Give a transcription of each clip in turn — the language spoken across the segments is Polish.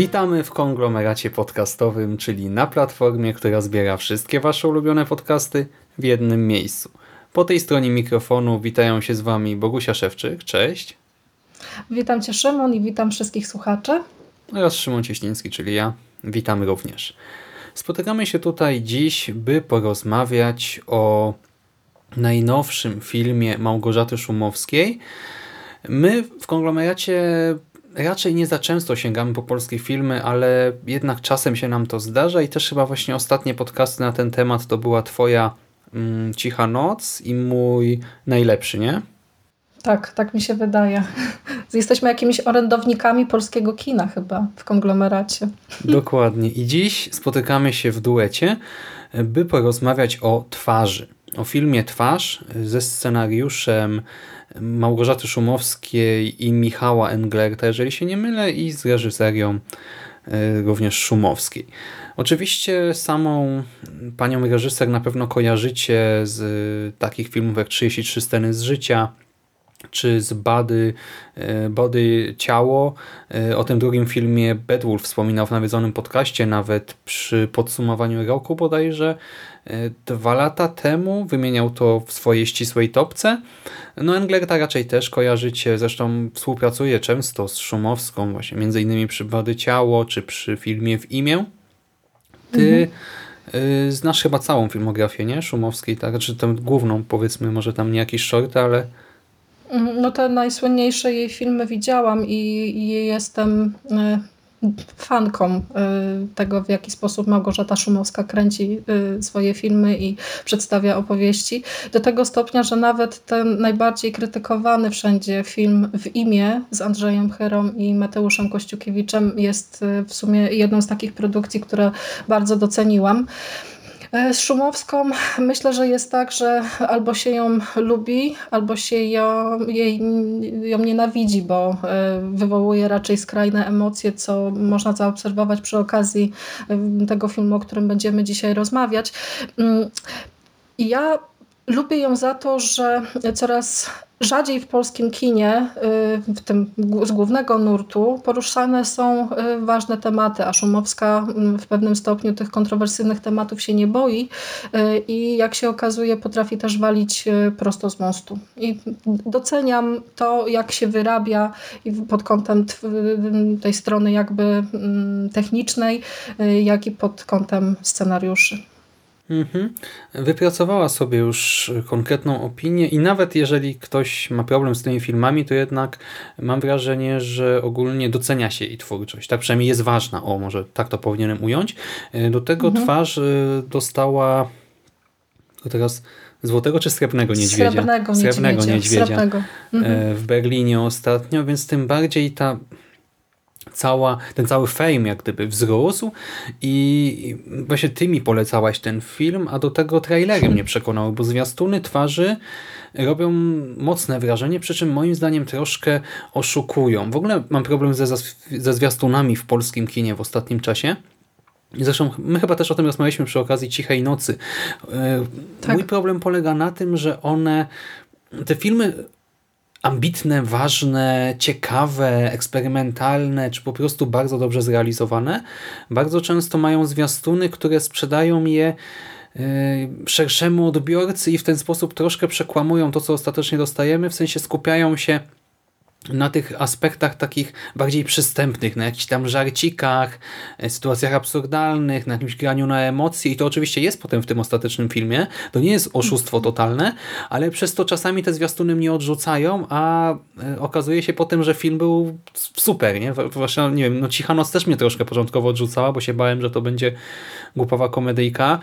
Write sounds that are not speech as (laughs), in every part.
Witamy w konglomeracie podcastowym, czyli na platformie, która zbiera wszystkie Wasze ulubione podcasty w jednym miejscu. Po tej stronie mikrofonu witają się z Wami Bogusia Szewczyk, cześć. Witam Cię Szymon i witam wszystkich słuchaczy. Oraz Szymon Cieśliński, czyli ja. Witamy również. Spotykamy się tutaj dziś, by porozmawiać o najnowszym filmie Małgorzaty Szumowskiej. My w konglomeracie raczej nie za często sięgamy po polskie filmy, ale jednak czasem się nam to zdarza i też chyba właśnie ostatnie podcasty na ten temat to była twoja mm, Cicha Noc i mój najlepszy, nie? Tak, tak mi się wydaje. (laughs) Jesteśmy jakimiś orędownikami polskiego kina chyba w konglomeracie. (laughs) Dokładnie. I dziś spotykamy się w duecie, by porozmawiać o twarzy. O filmie Twarz ze scenariuszem Małgorzaty Szumowskiej i Michała Englerta, jeżeli się nie mylę, i z reżyserią e, również Szumowskiej. Oczywiście samą panią reżyser na pewno kojarzycie z takich filmów jak 33 sceny z życia, czy z Body, e, Body Ciało. E, o tym drugim filmie Bedwulf wspominał w nawiedzonym podcaście, nawet przy podsumowaniu roku bodajże. E, dwa lata temu wymieniał to w swojej ścisłej topce. No Englerta raczej też kojarzycie, zresztą współpracuje często z Szumowską, właśnie między innymi przy Body Ciało, czy przy filmie W imię. Ty mhm. znasz chyba całą filmografię, nie? Szumowskiej, tak? Czy znaczy tę główną, powiedzmy, może tam nie jakiś short, ale no te najsłynniejsze jej filmy widziałam i, i jestem e, fanką e, tego, w jaki sposób Małgorzata Szumowska kręci e, swoje filmy i przedstawia opowieści. Do tego stopnia, że nawet ten najbardziej krytykowany wszędzie film w imię z Andrzejem Chyrą i Mateuszem Kościukiewiczem jest w sumie jedną z takich produkcji, które bardzo doceniłam. E, z Szumowską myślę, że jest tak, że albo się ją lubi, albo się ją, jej, ją nienawidzi, bo e, wywołuje raczej skrajne emocje, co można zaobserwować przy okazji e, tego filmu, o którym będziemy dzisiaj rozmawiać. Mm, ja lubię ją za to, że coraz Rzadziej w polskim kinie, y, w tym z głównego nurtu, poruszane są y, ważne tematy, a Szumowska mm, w pewnym stopniu tych kontrowersyjnych tematów się nie boi y, i jak się okazuje potrafi też walić prosto z mostu. I doceniam to, jak się wyrabia pod kątem tej strony jakby mm, technicznej, jak i pod kątem scenariuszy. Mhm. Wypracowała sobie już konkretną opinię i nawet jeżeli ktoś ma problem z tymi filmami, to jednak mam wrażenie, że ogólnie docenia się jej twórczość. Tak przynajmniej jest ważna. O, może tak to powinienem ująć. E, do tego mhm. twarz e, dostała teraz złotego czy srebrnego niedźwiedzia? Srebrnego niedźwiedzia. Srebrnego niedźwiedzia. Srebrnego. E, mhm. W Berlinie ostatnio, więc tym bardziej ta cała, ten cały fame jak gdyby wzrósł i właśnie ty mi polecałaś ten film, a do tego trailery mnie przekonały, bo zwiastuny twarzy robią mocne wrażenie, przy czym moim zdaniem troszkę oszukują. W ogóle mam problem ze, ze zwiastunami w polskim kinie w ostatnim czasie. Zresztą my chyba też o tym rozmawialiśmy przy okazji Cichej Nocy. E, tak. Mój problem polega na tym, że one, te filmy ambitne, ważne, ciekawe, eksperymentalne, czy po prostu bardzo dobrze zrealizowane, bardzo często mają zwiastuny, które sprzedają je y, szerszemu odbiorcy i w ten sposób troszkę przekłamują to, co ostatecznie dostajemy, w sensie skupiają się na tych aspektach takich bardziej przystępnych, na jakichś tam żarcikach, e, sytuacjach absurdalnych, na jakimś graniu na emocje i to oczywiście jest potem w tym ostatecznym filmie. To nie jest oszustwo totalne, ale przez to czasami te zwiastuny mnie odrzucają, a e, okazuje się potem, że film był super, nie? Właśnie, nie wiem, no Cicha Noc też mnie troszkę początkowo odrzucała, bo się bałem, że to będzie głupowa komedyjka.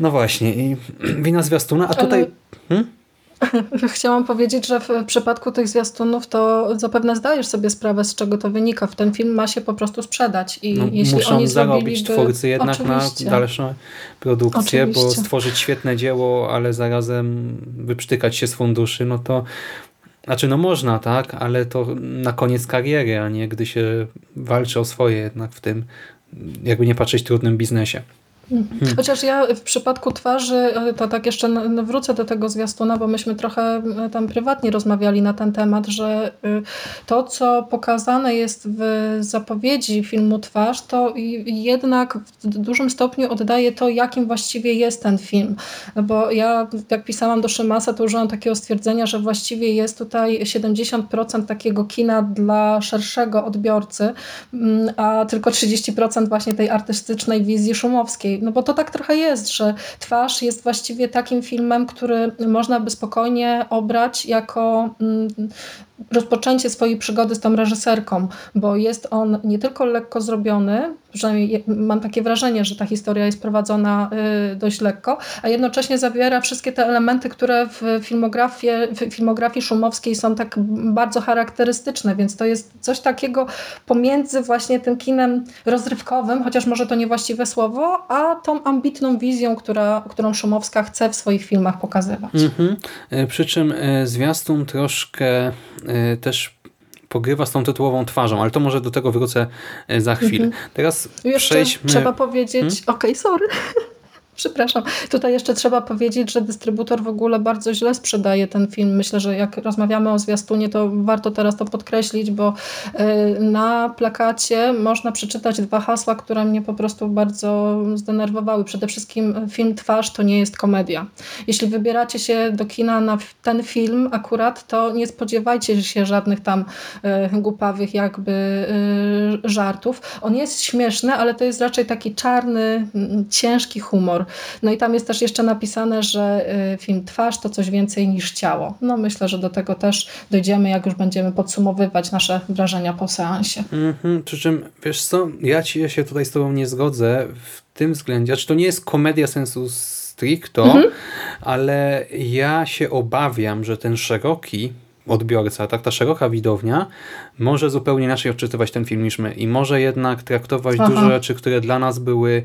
No właśnie i (clears throat) wina zwiastuna, a tutaj... Hmm? (laughs) Chciałam powiedzieć, że w przypadku tych zwiastunów to zapewne zdajesz sobie sprawę, z czego to wynika. W ten film ma się po prostu sprzedać i no, jeśli muszą oni zarobić twórcy jednak Oczywiście. na dalsze produkcje, bo Oczywiście. stworzyć świetne dzieło, ale zarazem wyprztykać się z funduszy, no to znaczy no można, tak, ale to na koniec kariery, a nie gdy się walczy o swoje jednak w tym, jakby nie patrzeć, trudnym biznesie. Chociaż ja w przypadku twarzy, e, to tak jeszcze wrócę do tego zwiastuna, bo myśmy trochę e, tam prywatnie rozmawiali na ten temat, że y, to, co pokazane jest w zapowiedzi filmu Twarz, to jednak w dużym stopniu oddaje to, jakim właściwie jest ten film. Bo ja, jak pisałam do Szymasa, to użyłam takiego stwierdzenia, że właściwie jest tutaj 70% takiego kina dla szerszego odbiorcy, mm, a tylko 30% właśnie tej artystycznej wizji szumowskiej. No bo to tak trochę jest, że Twarz jest właściwie takim filmem, który można by spokojnie obrać jako mm, rozpoczęcie swojej przygody z tą reżyserką, bo jest on nie tylko lekko zrobiony, przynajmniej mam takie wrażenie, że ta historia jest prowadzona y, dość lekko, a jednocześnie zawiera wszystkie te elementy, które w, filmografie, w filmografii szumowskiej są tak bardzo charakterystyczne, więc to jest coś takiego pomiędzy właśnie tym kinem rozrywkowym, chociaż może to niewłaściwe słowo, a tą ambitną wizją, która, którą Szumowska chce w swoich filmach pokazywać. Mhm. E, Przy czym e, zwiastun troszkę też pogrywa z tą tytułową twarzą, ale to może do tego wrócę e, za chwilę. Teraz Jeszcze przejdźmy... trzeba powiedzieć, Hmm? okej, sorry. Przepraszam. Tutaj jeszcze trzeba powiedzieć, że dystrybutor w ogóle bardzo źle sprzedaje ten film. Myślę, że jak rozmawiamy o zwiastunie, to warto teraz to podkreślić, bo y, na plakacie można przeczytać dwa hasła, które mnie po prostu bardzo zdenerwowały. Przede wszystkim film Twarz to nie jest komedia. Jeśli wybieracie się do kina na ten film akurat, to nie spodziewajcie się żadnych tam y, głupawych jakby y, żartów. On jest śmieszny, ale to jest raczej taki czarny, ciężki humor. No i tam jest też jeszcze napisane, że y, film Twarz to coś więcej niż ciało. No myślę, że do tego też dojdziemy, jak już będziemy podsumowywać nasze wrażenia po seansie. Mhm, przy czym, wiesz co, ja ci się tutaj z tobą nie zgodzę w tym względzie, czy to nie jest komedia sensu stricto, ale ja się obawiam, że ten szeroki odbiorca, tak, ta szeroka widownia może zupełnie inaczej odczytywać ten film niż my i może jednak traktować Aha. dużo rzeczy, które dla nas były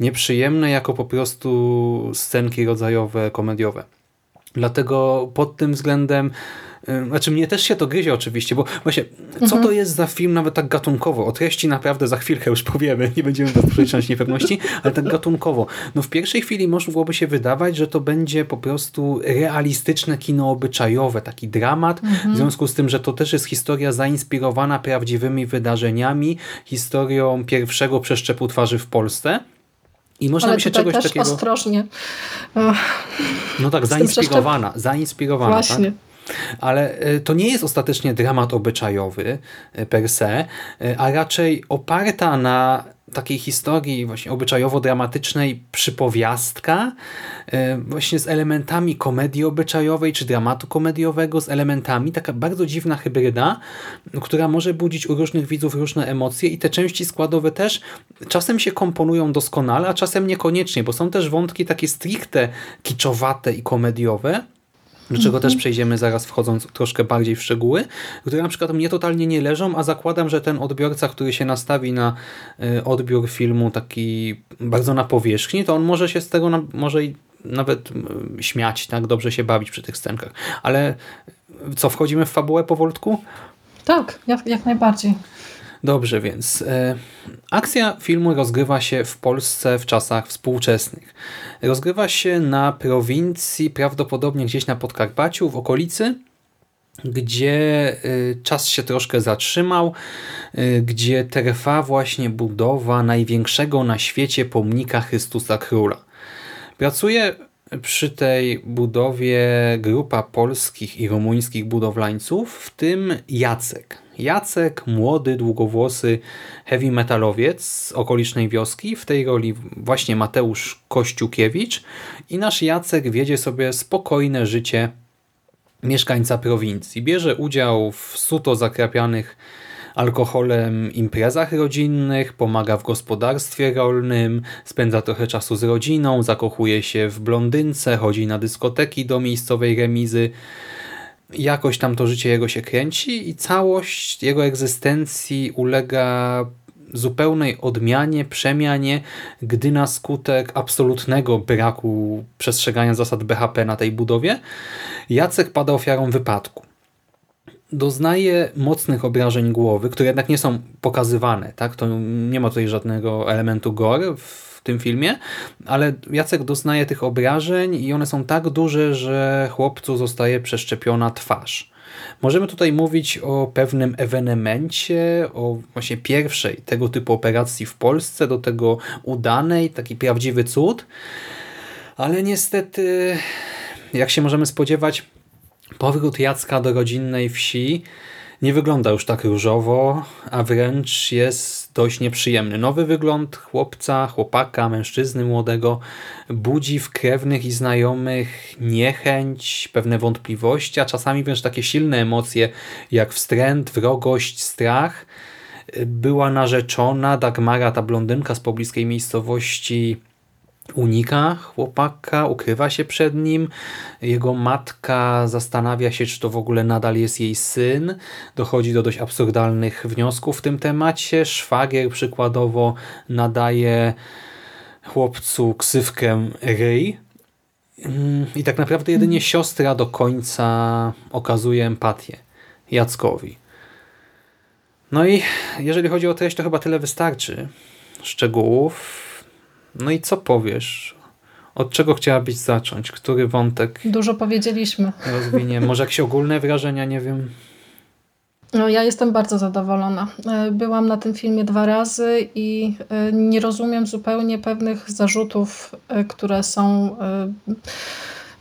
nieprzyjemne, jako po prostu scenki rodzajowe, komediowe. Dlatego pod tym względem, znaczy mnie też się to gryzie oczywiście, bo właśnie, co to jest za film nawet tak gatunkowo? O treści naprawdę za chwilkę już powiemy, nie będziemy przeliczać niepewności, ale tak gatunkowo. No w pierwszej chwili mogłoby się wydawać, że to będzie po prostu realistyczne kino obyczajowe, taki dramat, w związku z tym, że to też jest historia zainspirowana prawdziwymi wydarzeniami, historią pierwszego przeszczepu twarzy w Polsce. I można Ale by się czegoś też takiego... ostrożnie. No tak, zainspirowana, zainspirowana. właśnie. Tak? Ale e, to nie jest ostatecznie dramat obyczajowy e, per se, e, a raczej oparta na takiej historii właśnie obyczajowo-dramatycznej przypowiastka, e, właśnie z elementami komedii obyczajowej czy dramatu komediowego, z elementami, taka bardzo dziwna hybryda, która może budzić u różnych widzów różne emocje i te części składowe też czasem się komponują doskonale, a czasem niekoniecznie, bo są też wątki takie stricte kiczowate i komediowe, do czego też przejdziemy zaraz wchodząc troszkę bardziej w szczegóły, które na przykład mnie totalnie nie leżą, a zakładam, że ten odbiorca, który się nastawi na y, odbiór filmu taki bardzo na powierzchni, to on może się z tego na, może i nawet śmiać, tak, dobrze się bawić przy tych scenkach. Ale co, wchodzimy w fabułę powolutku? Tak, jak, jak najbardziej. Dobrze, więc e, akcja filmu rozgrywa się w Polsce w czasach współczesnych. Rozgrywa się na prowincji, prawdopodobnie gdzieś na Podkarpaciu, w okolicy, gdzie e, czas się troszkę zatrzymał, e, gdzie trwa właśnie budowa największego na świecie pomnika Chrystusa Króla. Pracuje przy tej budowie grupa polskich i rumuńskich budowlańców, w tym Jacek. Jacek, młody, długowłosy heavy metalowiec z okolicznej wioski, w tej roli właśnie Mateusz Kościukiewicz i nasz Jacek wiedzie sobie spokojne życie mieszkańca prowincji. Bierze udział w suto zakrapianych alkoholem imprezach rodzinnych, pomaga w gospodarstwie rolnym, spędza trochę czasu z rodziną, zakochuje się w blondynce, chodzi na dyskoteki do miejscowej remizy. Jakoś tam to życie jego się kręci i całość jego egzystencji ulega zupełnej odmianie, przemianie, gdy na skutek absolutnego braku przestrzegania zasad BHP na tej budowie Jacek pada ofiarą wypadku doznaje mocnych obrażeń głowy, które jednak nie są pokazywane. Tak? To nie ma tutaj żadnego elementu gore w tym filmie, ale Jacek doznaje tych obrażeń i one są tak duże, że chłopcu zostaje przeszczepiona twarz. Możemy tutaj mówić o pewnym ewenemencie, o właśnie pierwszej tego typu operacji w Polsce, do tego udanej, taki prawdziwy cud, ale niestety, jak się możemy spodziewać, Powrót Jacka do rodzinnej wsi nie wygląda już tak różowo, a wręcz jest dość nieprzyjemny. Nowy wygląd chłopca, chłopaka, mężczyzny młodego budzi w krewnych i znajomych niechęć, pewne wątpliwości, a czasami wręcz takie silne emocje jak wstręt, wrogość, strach. Była narzeczona Dagmara, ta blondynka z pobliskiej miejscowości unika chłopaka, ukrywa się przed nim. Jego matka zastanawia się, czy to w ogóle nadal jest jej syn. Dochodzi do dość absurdalnych wniosków w tym temacie. Szwagier przykładowo nadaje chłopcu ksywkę ryj. I tak naprawdę jedynie siostra do końca okazuje empatię Jackowi. No i jeżeli chodzi o treść, to chyba tyle wystarczy szczegółów. No i co powiesz? Od czego chciałabyś zacząć? Który wątek? Dużo powiedzieliśmy. Rozwinie. (laughs) Może jakieś ogólne wrażenia, nie wiem. No, ja jestem bardzo zadowolona. E, byłam na tym filmie dwa razy i e, nie rozumiem zupełnie pewnych zarzutów, e, które są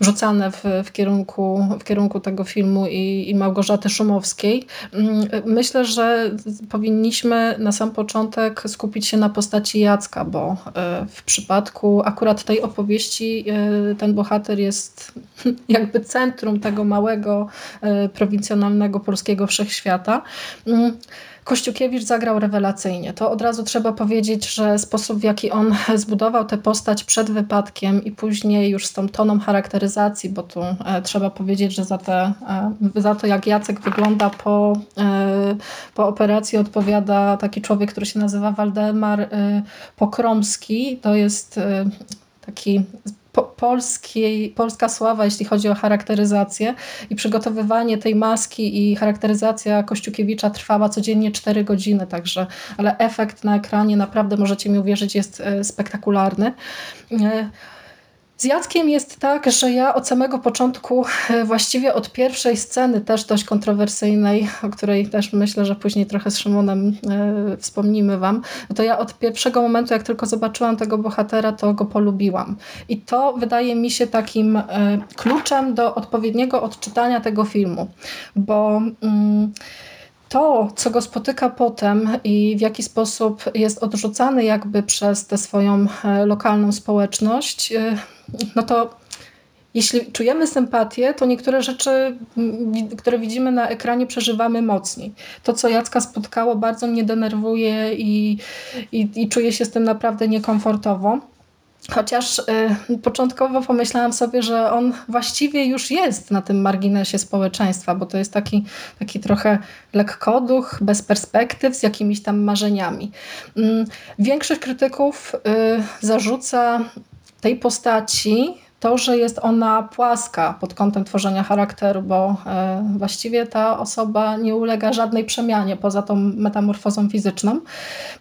rzucane w, w, kierunku, w kierunku tego filmu i, i Małgorzaty Szumowskiej. Mm, myślę, że powinniśmy na sam początek skupić się na postaci Jacka, bo e, w przypadku akurat tej opowieści e, ten bohater jest (laughs) jakby centrum tego małego, e, prowincjonalnego polskiego wszechświata. Kościukiewicz zagrał rewelacyjnie. To od razu trzeba powiedzieć, że sposób w jaki on (laughs) zbudował tę postać przed wypadkiem i później już z tą toną charakteryzacji, bo tu e, trzeba powiedzieć, że za, te, e, za to jak Jacek wygląda po, e, po operacji odpowiada taki człowiek, który się nazywa Waldemar Pokromski. To jest taki po, polskiej, polska sława, jeśli chodzi o charakteryzację i przygotowywanie tej maski i charakteryzacja Kościukiewicza trwała codziennie 4 godziny, także, ale efekt na ekranie naprawdę możecie mi uwierzyć jest e, spektakularny. Z Jackiem jest tak, że ja od samego początku, e, właściwie od pierwszej sceny, też dość kontrowersyjnej, o której też myślę, że później trochę z Szymonem e, wspomnimy Wam, to ja od pierwszego momentu, jak tylko zobaczyłam tego bohatera, to go polubiłam. I to wydaje mi się takim e, kluczem do odpowiedniego odczytania tego filmu, bo. Mm, to, co go spotyka potem i w jaki sposób jest odrzucany jakby przez tę swoją lokalną społeczność, no to jeśli czujemy sympatię, to niektóre rzeczy, które widzimy na ekranie, przeżywamy mocniej. To, co Jacka spotkało, bardzo mnie denerwuje i, i, i czuję się z tym naprawdę niekomfortowo. Chociaż y, początkowo pomyślałam sobie, że on właściwie już jest na tym marginesie społeczeństwa, bo to jest taki, taki trochę lekkoduch, bez perspektyw, z jakimiś tam marzeniami. Y, większość krytyków y, zarzuca tej postaci to, że jest ona płaska pod kątem tworzenia charakteru, bo e, właściwie ta osoba nie ulega żadnej przemianie poza tą metamorfozą fizyczną.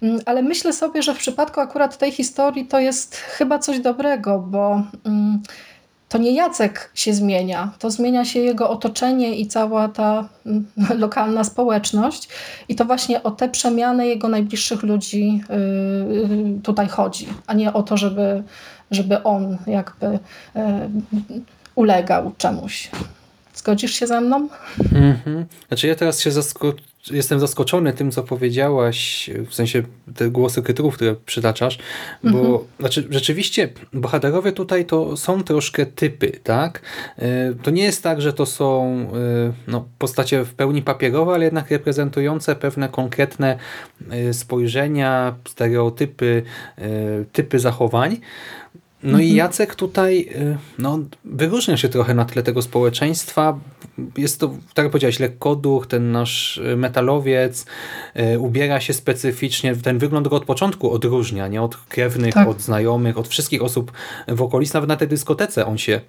Mm, ale myślę sobie, że w przypadku akurat tej historii to jest chyba coś dobrego, bo mm, to nie Jacek się zmienia, to zmienia się jego otoczenie i cała ta mm, (laughs) lokalna społeczność. I to właśnie o te przemiany jego najbliższych ludzi yy, tutaj chodzi, a nie o to, żeby, żeby on jakby yy, ulegał czemuś. Zgodzisz się ze mną? Mhm. Znaczy ja teraz się zasko jestem zaskoczony tym, co powiedziałaś, w sensie te głosy krytyków, które przytaczasz, bo Mhm. znaczy, rzeczywiście bohaterowie tutaj to są troszkę typy, tak? E, To nie jest tak, że to są e, no, postacie w pełni papierowe, ale jednak reprezentujące pewne konkretne e, spojrzenia, stereotypy, e, typy zachowań. No i Jacek tutaj y, no, wyróżnia się trochę na tle tego społeczeństwa. Jest to, tak jak powiedziałeś, lekkoduch, ten nasz y, metalowiec, y, ubiera się specyficznie. Ten wygląd go od początku odróżnia, nie od krewnych, Tak. od znajomych, od wszystkich osób w okolicy. Nawet na tej dyskotece on się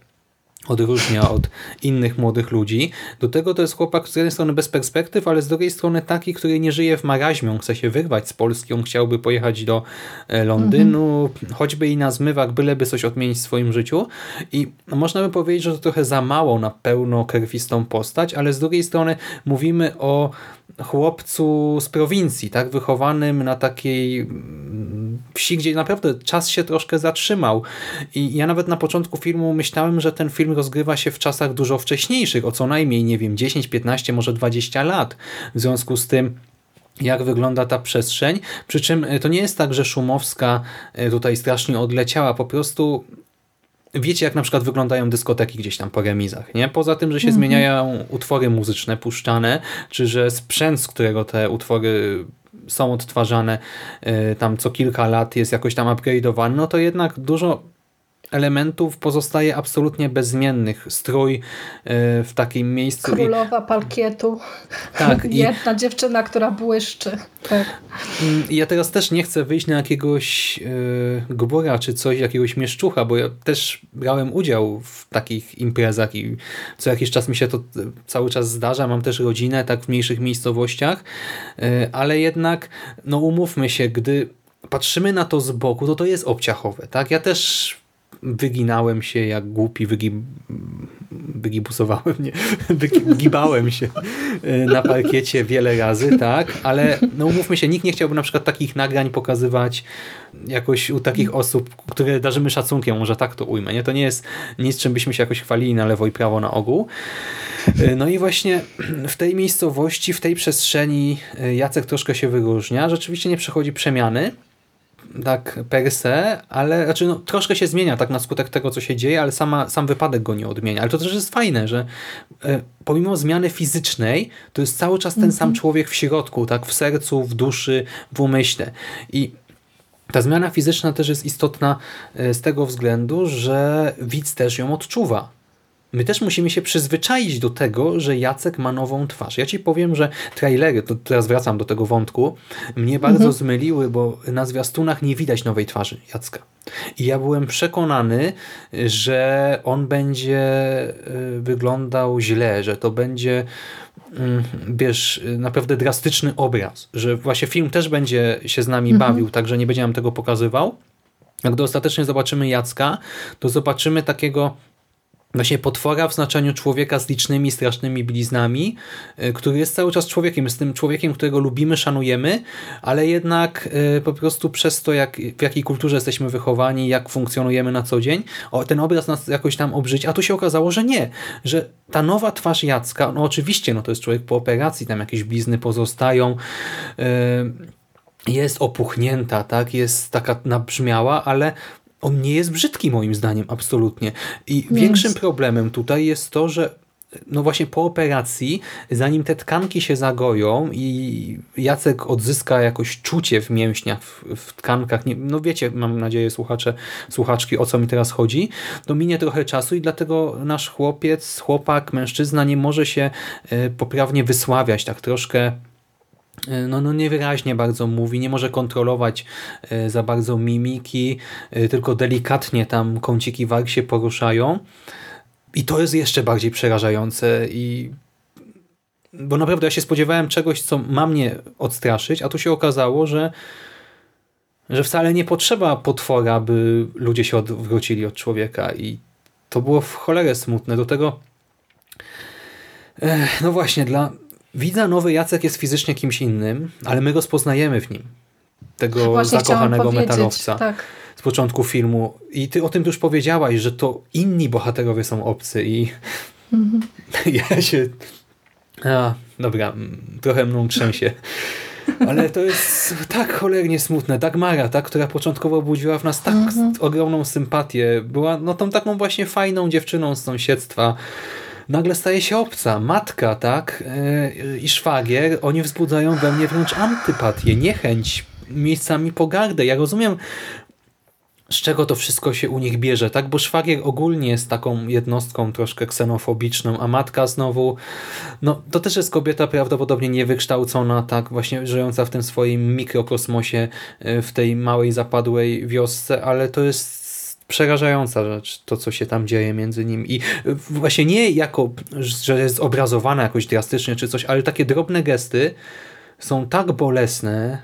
odróżnia od innych młodych ludzi. Do tego to jest chłopak z jednej strony bez perspektyw, ale z drugiej strony taki, który nie żyje w maraźmie. On chce się wyrwać z Polski, on chciałby pojechać do e, Londynu, choćby i na zmywak, byleby coś odmienić w swoim życiu. I można by powiedzieć, że to trochę za mało na pełnokrwistą postać, ale z drugiej strony mówimy o chłopcu z prowincji, tak, wychowanym na takiej mm, wsi, gdzie naprawdę czas się troszkę zatrzymał. I ja nawet na początku filmu myślałem, że ten film rozgrywa się w czasach dużo wcześniejszych, o co najmniej, nie wiem, 10, 15, może 20 lat. W związku z tym jak wygląda ta przestrzeń. Przy czym e, to nie jest tak, że Szumowska e, tutaj strasznie odleciała, po prostu wiecie, jak na przykład wyglądają dyskoteki gdzieś tam po remizach, nie? Poza tym, że się zmieniają utwory muzyczne puszczane, czy że sprzęt, z którego te utwory są odtwarzane y, tam co kilka lat jest jakoś tam upgrade'owany, no to jednak dużo elementów pozostaje absolutnie bezmiennych. Strój y, w takim miejscu. i- Królowa parkietu. Tak, i- Jedna dziewczyna, która błyszczy. Tak. Mm, Ja teraz też nie chcę wyjść na jakiegoś yy, gbura czy coś, jakiegoś mieszczucha, bo ja też brałem udział w takich imprezach i co jakiś czas mi się to e, cały czas zdarza. Mam też rodzinę tak w mniejszych miejscowościach, yy, ale jednak no umówmy się, gdy patrzymy na to z boku, to to jest obciachowe. Tak? Ja też wyginałem się jak głupi, wygib... wygibusowałem, nie, (laughs) wygibałem się y, na parkiecie wiele razy, tak, ale no umówmy się, nikt nie chciałby na przykład takich nagrań pokazywać jakoś u takich osób, które darzymy szacunkiem, może tak to ujmę, nie? To nie jest nic, czym byśmy się jakoś chwalili na lewo i prawo na ogół. Y, No i właśnie w tej miejscowości, w tej przestrzeni y, Jacek troszkę się wyróżnia. Rzeczywiście nie przechodzi przemiany, tak per se, ale znaczy no, troszkę się zmienia tak na skutek tego, co się dzieje, ale sama, sam wypadek go nie odmienia. Ale to też jest fajne, że e, pomimo zmiany fizycznej, to jest cały czas ten sam człowiek w środku, tak w sercu, w duszy, w umyśle. I ta zmiana fizyczna też jest istotna e, z tego względu, że widz też ją odczuwa. My też musimy się przyzwyczaić do tego, że Jacek ma nową twarz. Ja ci powiem, że trailery, to teraz wracam do tego wątku, mnie bardzo zmyliły, bo na zwiastunach nie widać nowej twarzy Jacka. I ja byłem przekonany, że on będzie y, wyglądał źle, że to będzie mm, wiesz, naprawdę drastyczny obraz, że właśnie film też będzie się z nami bawił, także nie będzie nam tego pokazywał. Jak gdy ostatecznie zobaczymy Jacka, to zobaczymy takiego właśnie potwora w znaczeniu człowieka z licznymi, strasznymi bliznami, y, który jest cały czas człowiekiem, jest tym człowiekiem, którego lubimy, szanujemy, ale jednak y, po prostu przez to, jak, w jakiej kulturze jesteśmy wychowani, jak funkcjonujemy na co dzień, o, ten obraz nas jakoś tam obrzydzi, a tu się okazało, że nie, że ta nowa twarz Jacka, no oczywiście, no to jest człowiek po operacji, tam jakieś blizny pozostają, y, jest opuchnięta, tak, jest taka nabrzmiała, ale on nie jest brzydki moim zdaniem, absolutnie. I Nie większym jest. problemem tutaj jest to, że no właśnie po operacji, zanim te tkanki się zagoją i Jacek odzyska jakoś czucie w mięśniach, w, w tkankach, nie, no wiecie, mam nadzieję słuchacze, słuchaczki, o co mi teraz chodzi, to minie trochę czasu i dlatego nasz chłopiec, chłopak, mężczyzna nie może się e, poprawnie wysławiać, tak troszkę no, no niewyraźnie bardzo mówi, nie może kontrolować e, za bardzo mimiki, e, tylko delikatnie tam kąciki warg się poruszają. I to jest jeszcze bardziej przerażające i bo naprawdę ja się spodziewałem czegoś, co ma mnie odstraszyć, a tu się okazało, że że wcale nie potrzeba potwora, by ludzie się odwrócili od człowieka i to było w cholerę smutne. Do tego no właśnie, dla widza nowy Jacek jest fizycznie kimś innym, ale my rozpoznajemy w nim tego Właśnie zakochanego metalowca tak. z początku filmu. I ty o tym już powiedziałaś, że to inni bohaterowie są obcy i Mhm. (laughs) ja się... A, dobra, mm, trochę mną trzęsie. Ale to jest tak cholernie smutne. Dagmara, ta, która początkowo budziła w nas tak Mhm. ogromną sympatię, była no tą taką właśnie fajną dziewczyną z sąsiedztwa. Nagle staje się obca. Matka, tak? Yy, I szwagier, oni wzbudzają we mnie wręcz antypatię, niechęć, miejscami pogardę. Ja rozumiem z czego to wszystko się u nich bierze, tak? Bo szwagier ogólnie jest taką jednostką troszkę ksenofobiczną, a matka znowu, no to też jest kobieta prawdopodobnie niewykształcona, tak? Właśnie żyjąca w tym swoim mikrokosmosie, y, w tej małej, zapadłej wiosce, ale to jest przerażająca rzecz, to co się tam dzieje między nimi. I y, właśnie nie jako, że jest obrazowana jakoś drastycznie czy coś, ale takie drobne gesty są tak bolesne,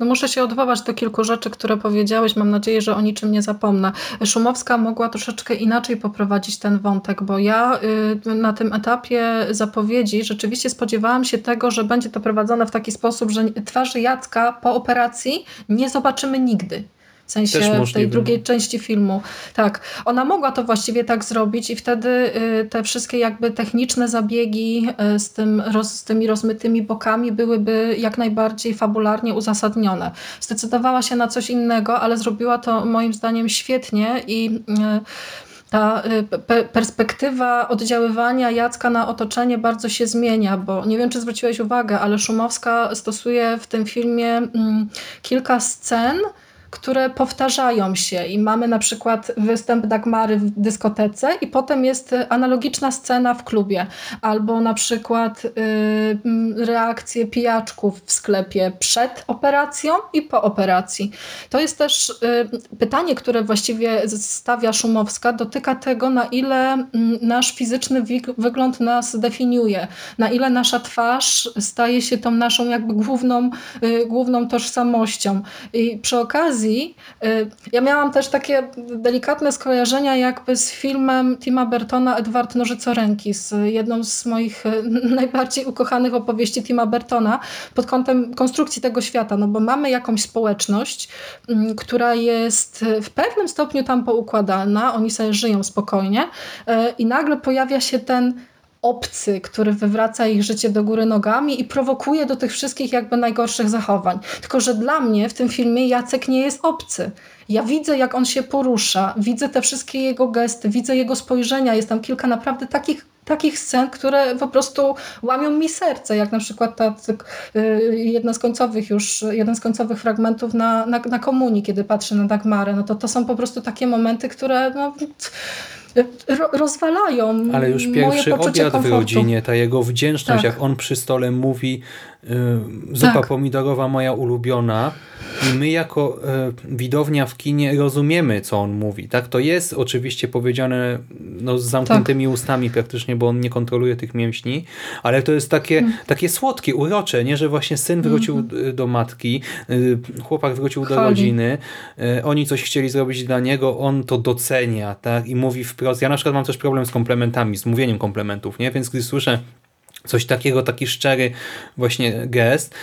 No muszę się odwołać do kilku rzeczy, które powiedziałeś. Mam nadzieję, że o niczym nie zapomnę. Szumowska mogła troszeczkę inaczej poprowadzić ten wątek, bo ja y, na tym etapie zapowiedzi rzeczywiście spodziewałam się tego, że będzie to prowadzone w taki sposób, że twarzy Jacka po operacji nie zobaczymy nigdy. W Też sensie w tej możliwe. drugiej części filmu. Tak, ona mogła to właściwie tak zrobić i wtedy y, te wszystkie jakby techniczne zabiegi y, z, tym z tymi rozmytymi bokami byłyby jak najbardziej fabularnie uzasadnione. Zdecydowała się na coś innego, ale zrobiła to moim zdaniem świetnie i y, ta pe perspektywa oddziaływania Jacka na otoczenie bardzo się zmienia, bo nie wiem, czy zwróciłeś uwagę, ale Szumowska stosuje w tym filmie mm, kilka scen, które powtarzają się i mamy na przykład występ Dagmary w dyskotece i potem jest analogiczna scena w klubie albo na przykład y, mm, reakcje pijaczków w sklepie przed operacją i po operacji. To jest też y, pytanie, które właściwie stawia Szumowska, dotyka tego, na ile mm, nasz fizyczny wygląd nas definiuje, na ile nasza twarz staje się tą naszą jakby główną, y, główną tożsamością. I przy okazji y, ja miałam też takie delikatne skojarzenia jakby z filmem Tima Bertona Edward Nożycoręki, z jedną z moich y, (laughs) najbardziej ukochanych opowieści Tima Bertona pod kątem konstrukcji tego świata, no bo mamy jakąś społeczność, mm, która jest w pewnym stopniu tam poukładana, oni sobie żyją spokojnie y, i nagle pojawia się ten obcy, który wywraca ich życie do góry nogami i prowokuje do tych wszystkich jakby najgorszych zachowań. Tylko, że dla mnie w tym filmie Jacek nie jest obcy. Ja widzę, jak on się porusza, widzę te wszystkie jego gesty, widzę jego spojrzenia. Jest tam kilka naprawdę takich takich scen, które po prostu łamią mi serce, jak na przykład ta, y, jedna z końcowych już, jeden z końcowych fragmentów na, na, na komunii, kiedy patrzę na Dagmarę, no to to są po prostu takie momenty, które no, ro, rozwalają Ale już moje pierwszy poczucie obiad w komfortu. rodzinie, ta jego wdzięczność, Tak. jak on przy stole mówi zupa Tak. pomidorowa moja ulubiona i my jako y, widownia w kinie rozumiemy, co on mówi. Tak, To jest oczywiście powiedziane no, z zamkniętymi Tak. ustami praktycznie, bo on nie kontroluje tych mięśni, ale to jest takie, Mm. takie słodkie, urocze, nie, że właśnie syn wrócił y, do matki, y, chłopak wrócił do rodziny, y, oni coś chcieli zrobić dla niego, on to docenia tak, i mówi wprost. Ja na przykład mam też problem z komplementami, z mówieniem komplementów, nie? więc gdy słyszę coś takiego, taki szczery właśnie gest,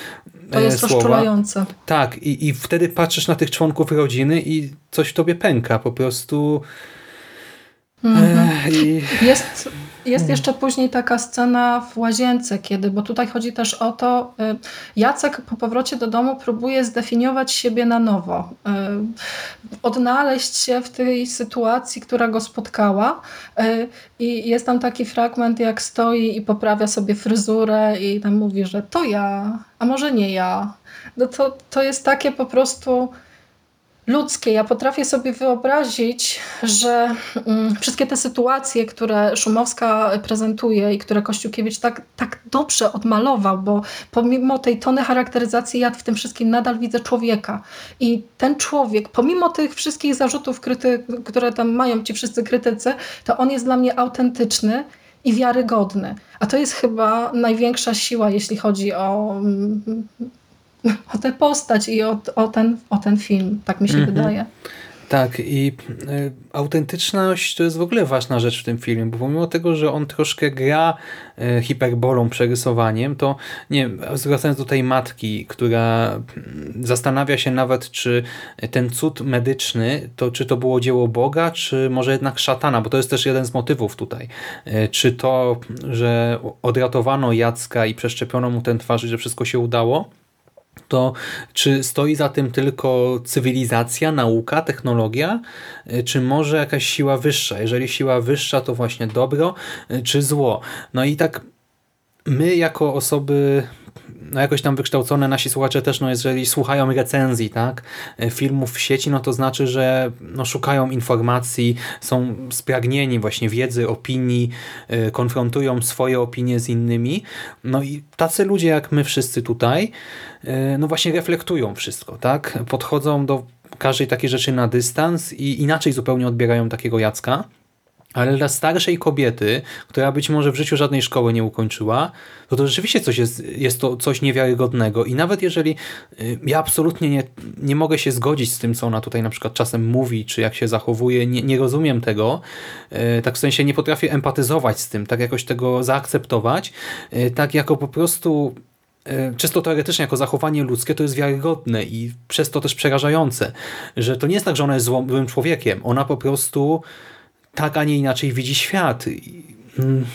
To e, jest słowa, rozczulające. tak, i, i wtedy patrzysz na tych członków rodziny i coś w tobie pęka, po prostu Mhm. e, i, Jest, jest jeszcze później taka scena w łazience, kiedy, bo tutaj chodzi też o to, y, Jacek po powrocie do domu próbuje zdefiniować siebie na nowo, y, odnaleźć się w tej sytuacji, która go spotkała y, i jest tam taki fragment, jak stoi i poprawia sobie fryzurę i tam mówi, że to ja, a może nie ja. No to, to jest takie po prostu ludzkie. Ja potrafię sobie wyobrazić, że mm, wszystkie te sytuacje, które Szumowska prezentuje i które Kościukiewicz tak, tak dobrze odmalował, bo pomimo tej tony charakteryzacji ja w tym wszystkim nadal widzę człowieka. I ten człowiek, pomimo tych wszystkich zarzutów, kryty, które tam mają ci wszyscy krytycy, to on jest dla mnie autentyczny i wiarygodny. A to jest chyba największa siła, jeśli chodzi o, mm, o tę postać i o, o, ten, o ten film, tak mi się Mhm. wydaje. Tak, i y, autentyczność to jest w ogóle ważna rzecz w tym filmie, bo pomimo tego, że on troszkę gra y, hiperbolą, przerysowaniem, to nie zwracając do tej matki, która mm, zastanawia się nawet, czy ten cud medyczny, to czy to było dzieło Boga, czy może jednak szatana, bo to jest też jeden z motywów tutaj. Y, czy to, że odratowano Jacka i przeszczepiono mu ten twarz, że wszystko się udało, to czy stoi za tym tylko cywilizacja, nauka, technologia, y, czy może jakaś siła wyższa? Jeżeli siła wyższa, to właśnie dobro, y, czy zło? No i tak my jako osoby no jakoś tam wykształcone, nasi słuchacze też, no jeżeli słuchają recenzji, tak, y, filmów w sieci, no to znaczy, że no, szukają informacji, są spragnieni właśnie wiedzy, opinii, konfrontują swoje opinie z innymi. No i tacy ludzie jak my wszyscy tutaj, E, no właśnie reflektują wszystko, tak? Podchodzą do każdej takiej rzeczy na dystans i inaczej zupełnie odbierają takiego Jacka. Ale dla starszej kobiety, która być może w życiu żadnej szkoły nie ukończyła, to to rzeczywiście coś jest, jest to coś niewiarygodnego. I nawet jeżeli y, ja absolutnie nie, nie mogę się zgodzić z tym, co ona tutaj na przykład czasem mówi, czy jak się zachowuje, nie, nie rozumiem tego, y, tak w sensie nie potrafię empatyzować z tym, tak jakoś tego zaakceptować, y, tak jako po prostu czysto teoretycznie jako zachowanie ludzkie to jest wiarygodne i przez to też przerażające, że to nie jest tak, że ona jest złym człowiekiem, ona po prostu tak, a nie inaczej widzi świat. Mm.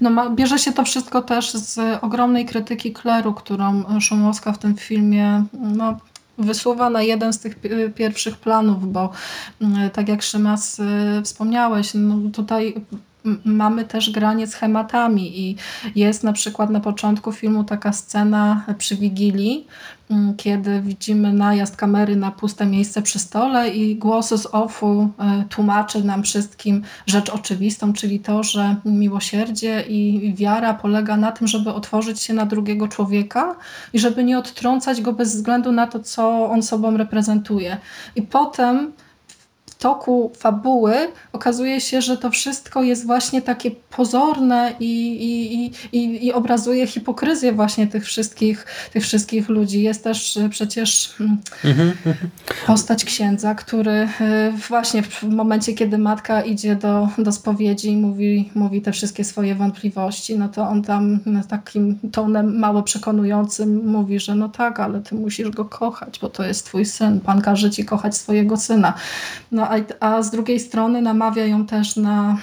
No, ma, bierze się to wszystko też z ogromnej krytyki kleru, którą Szumowska w tym filmie no, wysuwa na jeden z tych pierwszych planów, bo mm, tak jak Szymas y, wspomniałeś, no tutaj mamy też granie schematami i jest na przykład na początku filmu taka scena przy Wigilii, kiedy widzimy najazd kamery na puste miejsce przy stole i głos z offu e, tłumaczy nam wszystkim rzecz oczywistą, czyli to, że miłosierdzie i wiara polega na tym, żeby otworzyć się na drugiego człowieka i żeby nie odtrącać go bez względu na to, co on sobą reprezentuje. I potem toku fabuły okazuje się, że to wszystko jest właśnie takie pozorne i, i, i, i obrazuje hipokryzję właśnie tych wszystkich, tych wszystkich ludzi. Jest też e, przecież mm, mhm, mhm. postać księdza, który e, właśnie w momencie, kiedy matka idzie do, do spowiedzi i mówi, mówi te wszystkie swoje wątpliwości, no to on tam takim tonem mało przekonującym mówi, że no tak, ale ty musisz go kochać, bo to jest twój syn. Pan każe ci kochać swojego syna. No a, a z drugiej strony namawia ją też na,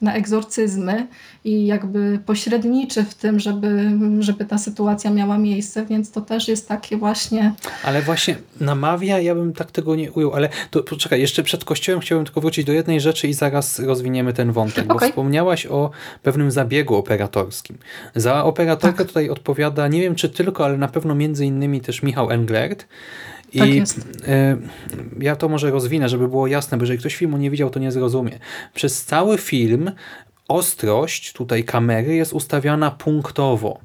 na egzorcyzmy i jakby pośredniczy w tym, żeby, żeby ta sytuacja miała miejsce, więc to też jest takie właśnie... Ale właśnie namawia, ja bym tak tego nie ujął, ale to poczekaj, jeszcze przed kościołem chciałbym tylko wrócić do jednej rzeczy i zaraz rozwiniemy ten wątek, okay. bo wspomniałaś o pewnym zabiegu operatorskim. Za operatorkę tak. tutaj odpowiada, nie wiem czy tylko, ale na pewno między innymi też Michał Englert, i tak jest. E, ja to może rozwinę, żeby było jasne, bo jeżeli ktoś filmu nie widział, to nie zrozumie. Przez cały film ostrość tutaj kamery jest ustawiana punktowo.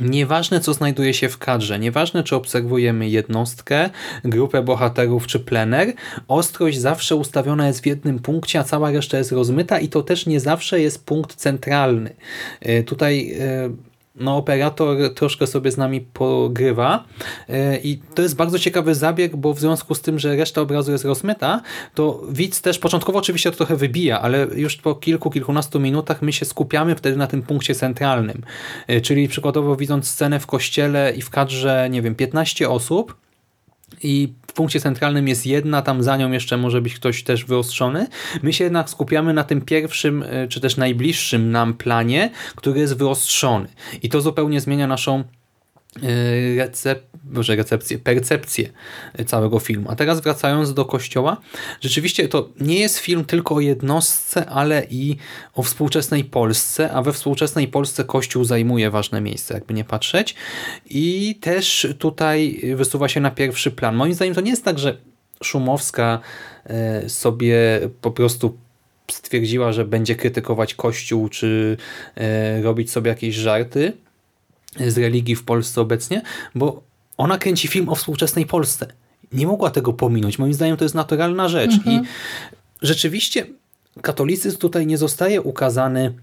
Nieważne, co znajduje się w kadrze, nieważne, czy obserwujemy jednostkę, grupę bohaterów, czy plener, ostrość zawsze ustawiona jest w jednym punkcie, a cała reszta jest rozmyta i to też nie zawsze jest punkt centralny. E, tutaj e, no, operator troszkę sobie z nami pogrywa e, i to jest bardzo ciekawy zabieg, bo w związku z tym, że reszta obrazu jest rozmyta, to widz też początkowo oczywiście to trochę wybija, ale już po kilku, kilkunastu minutach my się skupiamy wtedy na tym punkcie centralnym. E, czyli przykładowo widząc scenę w kościele i w kadrze, nie wiem, 15 osób, i w punkcie centralnym jest jedna, tam za nią jeszcze może być ktoś też wyostrzony. My się jednak skupiamy na tym pierwszym, e, czy też najbliższym nam planie, który jest wyostrzony. I to zupełnie zmienia naszą recep Boże, recepcję, percepcję całego filmu. A teraz wracając do Kościoła, rzeczywiście to nie jest film tylko o jednostce, ale i o współczesnej Polsce, a we współczesnej Polsce Kościół zajmuje ważne miejsce, jakby nie patrzeć. I też tutaj wysuwa się na pierwszy plan. Moim zdaniem to nie jest tak, że Szumowska e, sobie po prostu stwierdziła, że będzie krytykować Kościół, czy e, robić sobie jakieś żarty, z religii w Polsce obecnie, bo ona kręci film o współczesnej Polsce. Nie mogła tego pominąć. Moim zdaniem to jest naturalna rzecz. Mhm. I rzeczywiście katolicyzm tutaj nie zostaje ukazany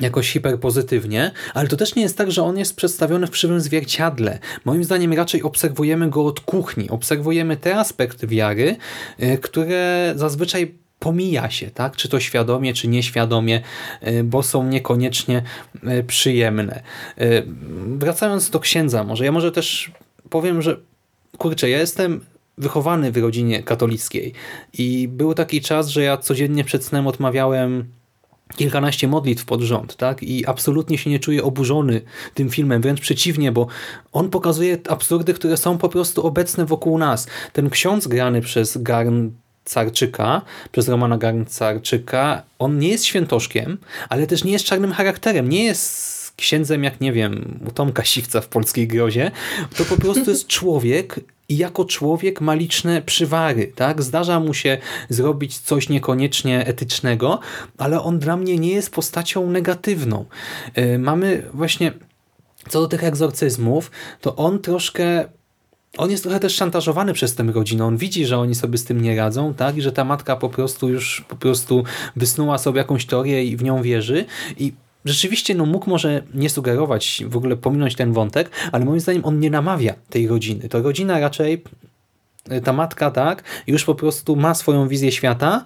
jakoś hiperpozytywnie, ale to też nie jest tak, że on jest przedstawiony w krzywym zwierciadle. Moim zdaniem raczej obserwujemy go od kuchni. Obserwujemy te aspekty wiary, y, które zazwyczaj pomija się, tak? czy to świadomie, czy nieświadomie, y, bo są niekoniecznie y, przyjemne. Wracając do księdza może, ja może też powiem, że kurczę, ja jestem wychowany w rodzinie katolickiej i był taki czas, że ja codziennie przed snem odmawiałem kilkanaście modlitw pod rząd, tak? I absolutnie się nie czuję oburzony tym filmem, wręcz przeciwnie, bo on pokazuje absurdy, które są po prostu obecne wokół nas. Ten ksiądz grany przez Garncarczyka, przez Romana Garncarczyka, on nie jest świętoszkiem, ale też nie jest czarnym charakterem, nie jest księdzem jak, nie wiem, u Tomka Siwca w polskiej grozie, to po prostu jest (laughs) człowiek i jako człowiek ma liczne przywary. Tak? Zdarza mu się zrobić coś niekoniecznie etycznego, ale on dla mnie nie jest postacią negatywną. E, mamy właśnie, co do tych egzorcyzmów, to on troszkę on jest trochę też szantażowany przez tę rodzinę. On widzi, że oni sobie z tym nie radzą, tak? I że ta matka po prostu już po prostu wysnuła sobie jakąś teorię i w nią wierzy. I rzeczywiście no, mógł może nie sugerować, w ogóle pominąć ten wątek, ale moim zdaniem on nie namawia tej rodziny. To rodzina raczej, e, ta matka tak, już po prostu ma swoją wizję świata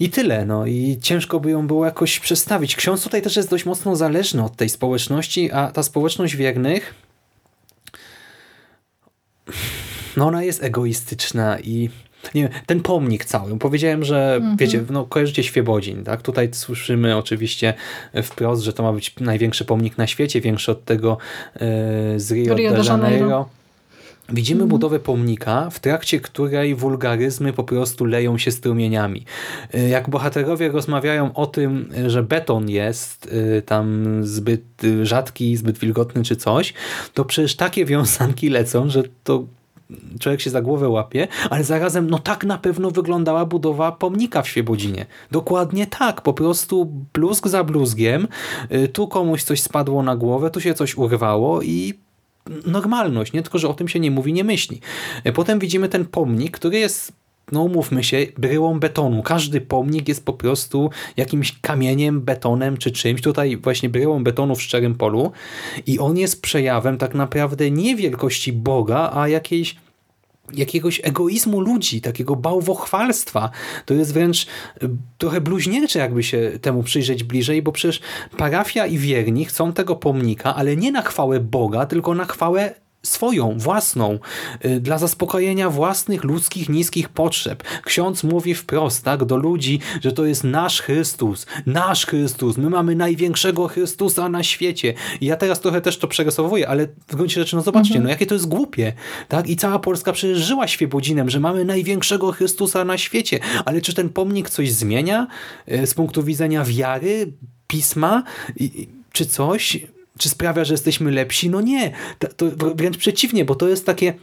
i tyle. No i ciężko by ją było jakoś przestawić. Ksiądz tutaj też jest dość mocno zależny od tej społeczności, a ta społeczność wiernych no ona jest egoistyczna i nie wiem, ten pomnik cały. Powiedziałem, że mhm. wiecie, no, kojarzycie Świebodzin, tak? Tutaj słyszymy oczywiście wprost, że to ma być największy pomnik na świecie, większy od tego e, z Rio, Rio de Janeiro. Janeiro. Widzimy mhm. budowę pomnika, w trakcie której wulgaryzmy po prostu leją się strumieniami. E, jak bohaterowie rozmawiają o tym, że beton jest e, tam zbyt rzadki, zbyt wilgotny czy coś, to przecież takie wiązanki lecą, że to człowiek się za głowę łapie, ale zarazem no tak na pewno wyglądała budowa pomnika w Świebodzinie. Dokładnie tak, po prostu bluzg za bluzgiem, y, tu komuś coś spadło na głowę, tu się coś urwało i normalność, nie tylko, że o tym się nie mówi, nie myśli. Y, potem widzimy ten pomnik, który jest no umówmy się, bryłą betonu. Każdy pomnik jest po prostu jakimś kamieniem, betonem czy czymś. Tutaj właśnie bryłą betonu w szczerym polu i on jest przejawem tak naprawdę nie wielkości Boga, a jakiejś jakiegoś egoizmu ludzi, takiego bałwochwalstwa. To jest wręcz y, trochę bluźniercze, jakby się temu przyjrzeć bliżej, bo przecież parafia i wierni chcą tego pomnika, ale nie na chwałę Boga, tylko na chwałę swoją, własną, y, dla zaspokojenia własnych ludzkich, niskich potrzeb. Ksiądz mówi wprost tak, do ludzi, że to jest nasz Chrystus, nasz Chrystus, my mamy największego Chrystusa na świecie. I ja teraz trochę też to przerysowuję, ale w gruncie rzeczy, no zobaczcie, mhm. no jakie to jest głupie. tak? I cała Polska przecież żyła świebodzinem, że mamy największego Chrystusa na świecie. Ale czy ten pomnik coś zmienia y, z punktu widzenia wiary, pisma, czy coś? Czy sprawia, że jesteśmy lepsi? No nie. To, to wręcz przeciwnie, bo to jest takie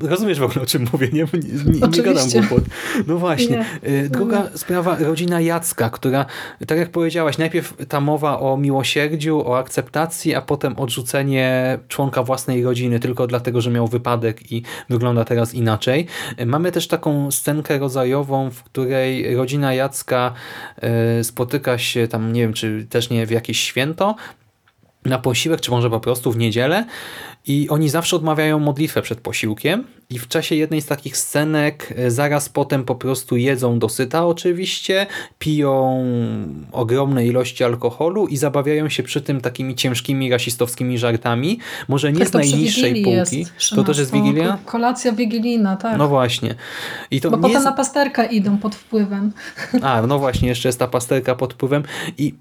Rozumiesz w ogóle, o czym mówię, nie? Nie, nie, gadam głupot. No właśnie. Nie. Y, druga nie. sprawa, rodzina Jacka, która, tak jak powiedziałaś, najpierw ta mowa o miłosierdziu, o akceptacji, a potem odrzucenie członka własnej rodziny tylko dlatego, że miał wypadek i wygląda teraz inaczej. Y, mamy też taką scenkę rodzajową, w której rodzina Jacka y, spotyka się tam, nie wiem, czy też nie w jakieś święto, na posiłek, czy może po prostu w niedzielę i oni zawsze odmawiają modlitwę przed posiłkiem i w czasie jednej z takich scenek e, zaraz potem po prostu jedzą dosyta oczywiście, piją ogromne ilości alkoholu i zabawiają się przy tym takimi ciężkimi rasistowskimi żartami. Może nie tak, z najniższej półki. Jest, to też jest Wigilia? Kolacja wigilijna, tak. No właśnie. I to Bo potem jest... na pasterkę idą pod wpływem. A, no właśnie, jeszcze jest ta pasterka pod wpływem i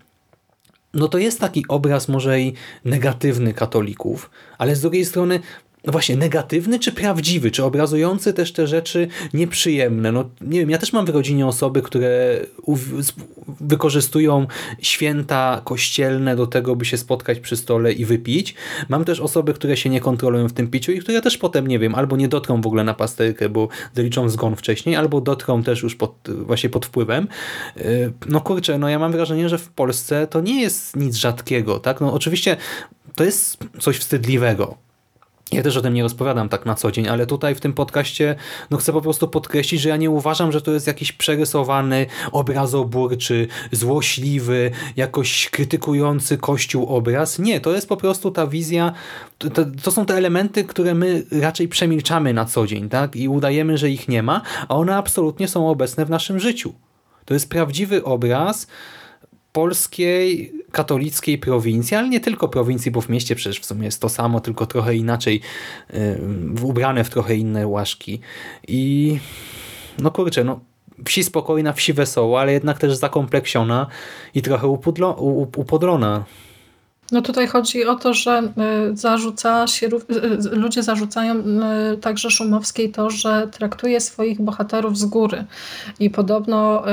no to jest taki obraz może i negatywny katolików, ale z drugiej strony no właśnie, negatywny czy prawdziwy? Czy obrazujący też te rzeczy nieprzyjemne? No nie wiem, ja też mam w rodzinie osoby, które wykorzystują święta kościelne do tego, by się spotkać przy stole i wypić. Mam też osoby, które się nie kontrolują w tym piciu i które też potem, nie wiem, albo nie dotrą w ogóle na pasterkę, bo zaliczą zgon wcześniej, albo dotrą też już pod, właśnie pod wpływem. Y, no kurczę, no ja mam wrażenie, że w Polsce to nie jest nic rzadkiego, tak? No oczywiście to jest coś wstydliwego, Ja też o tym nie rozpowiadam tak na co dzień, ale tutaj w tym podcaście no chcę po prostu podkreślić, że ja nie uważam, że to jest jakiś przerysowany, obrazoburczy, złośliwy, jakoś krytykujący Kościół obraz. Nie, to jest po prostu ta wizja, to, to, są te elementy, które my raczej przemilczamy na co dzień tak? i udajemy, że ich nie ma, a one absolutnie są obecne w naszym życiu. To jest prawdziwy obraz polskiej katolickiej prowincji, ale nie tylko prowincji, bo w mieście przecież w sumie jest to samo, tylko trochę inaczej ubrane w trochę inne łaszki. I no kurczę, no wsi spokojna, wsi wesoła, ale jednak też zakompleksiona i trochę upudlo, upodlona. No tutaj chodzi o to, że y, zarzuca się, y, y, ludzie zarzucają także Szumowskiej to, że traktuje swoich bohaterów z góry i podobno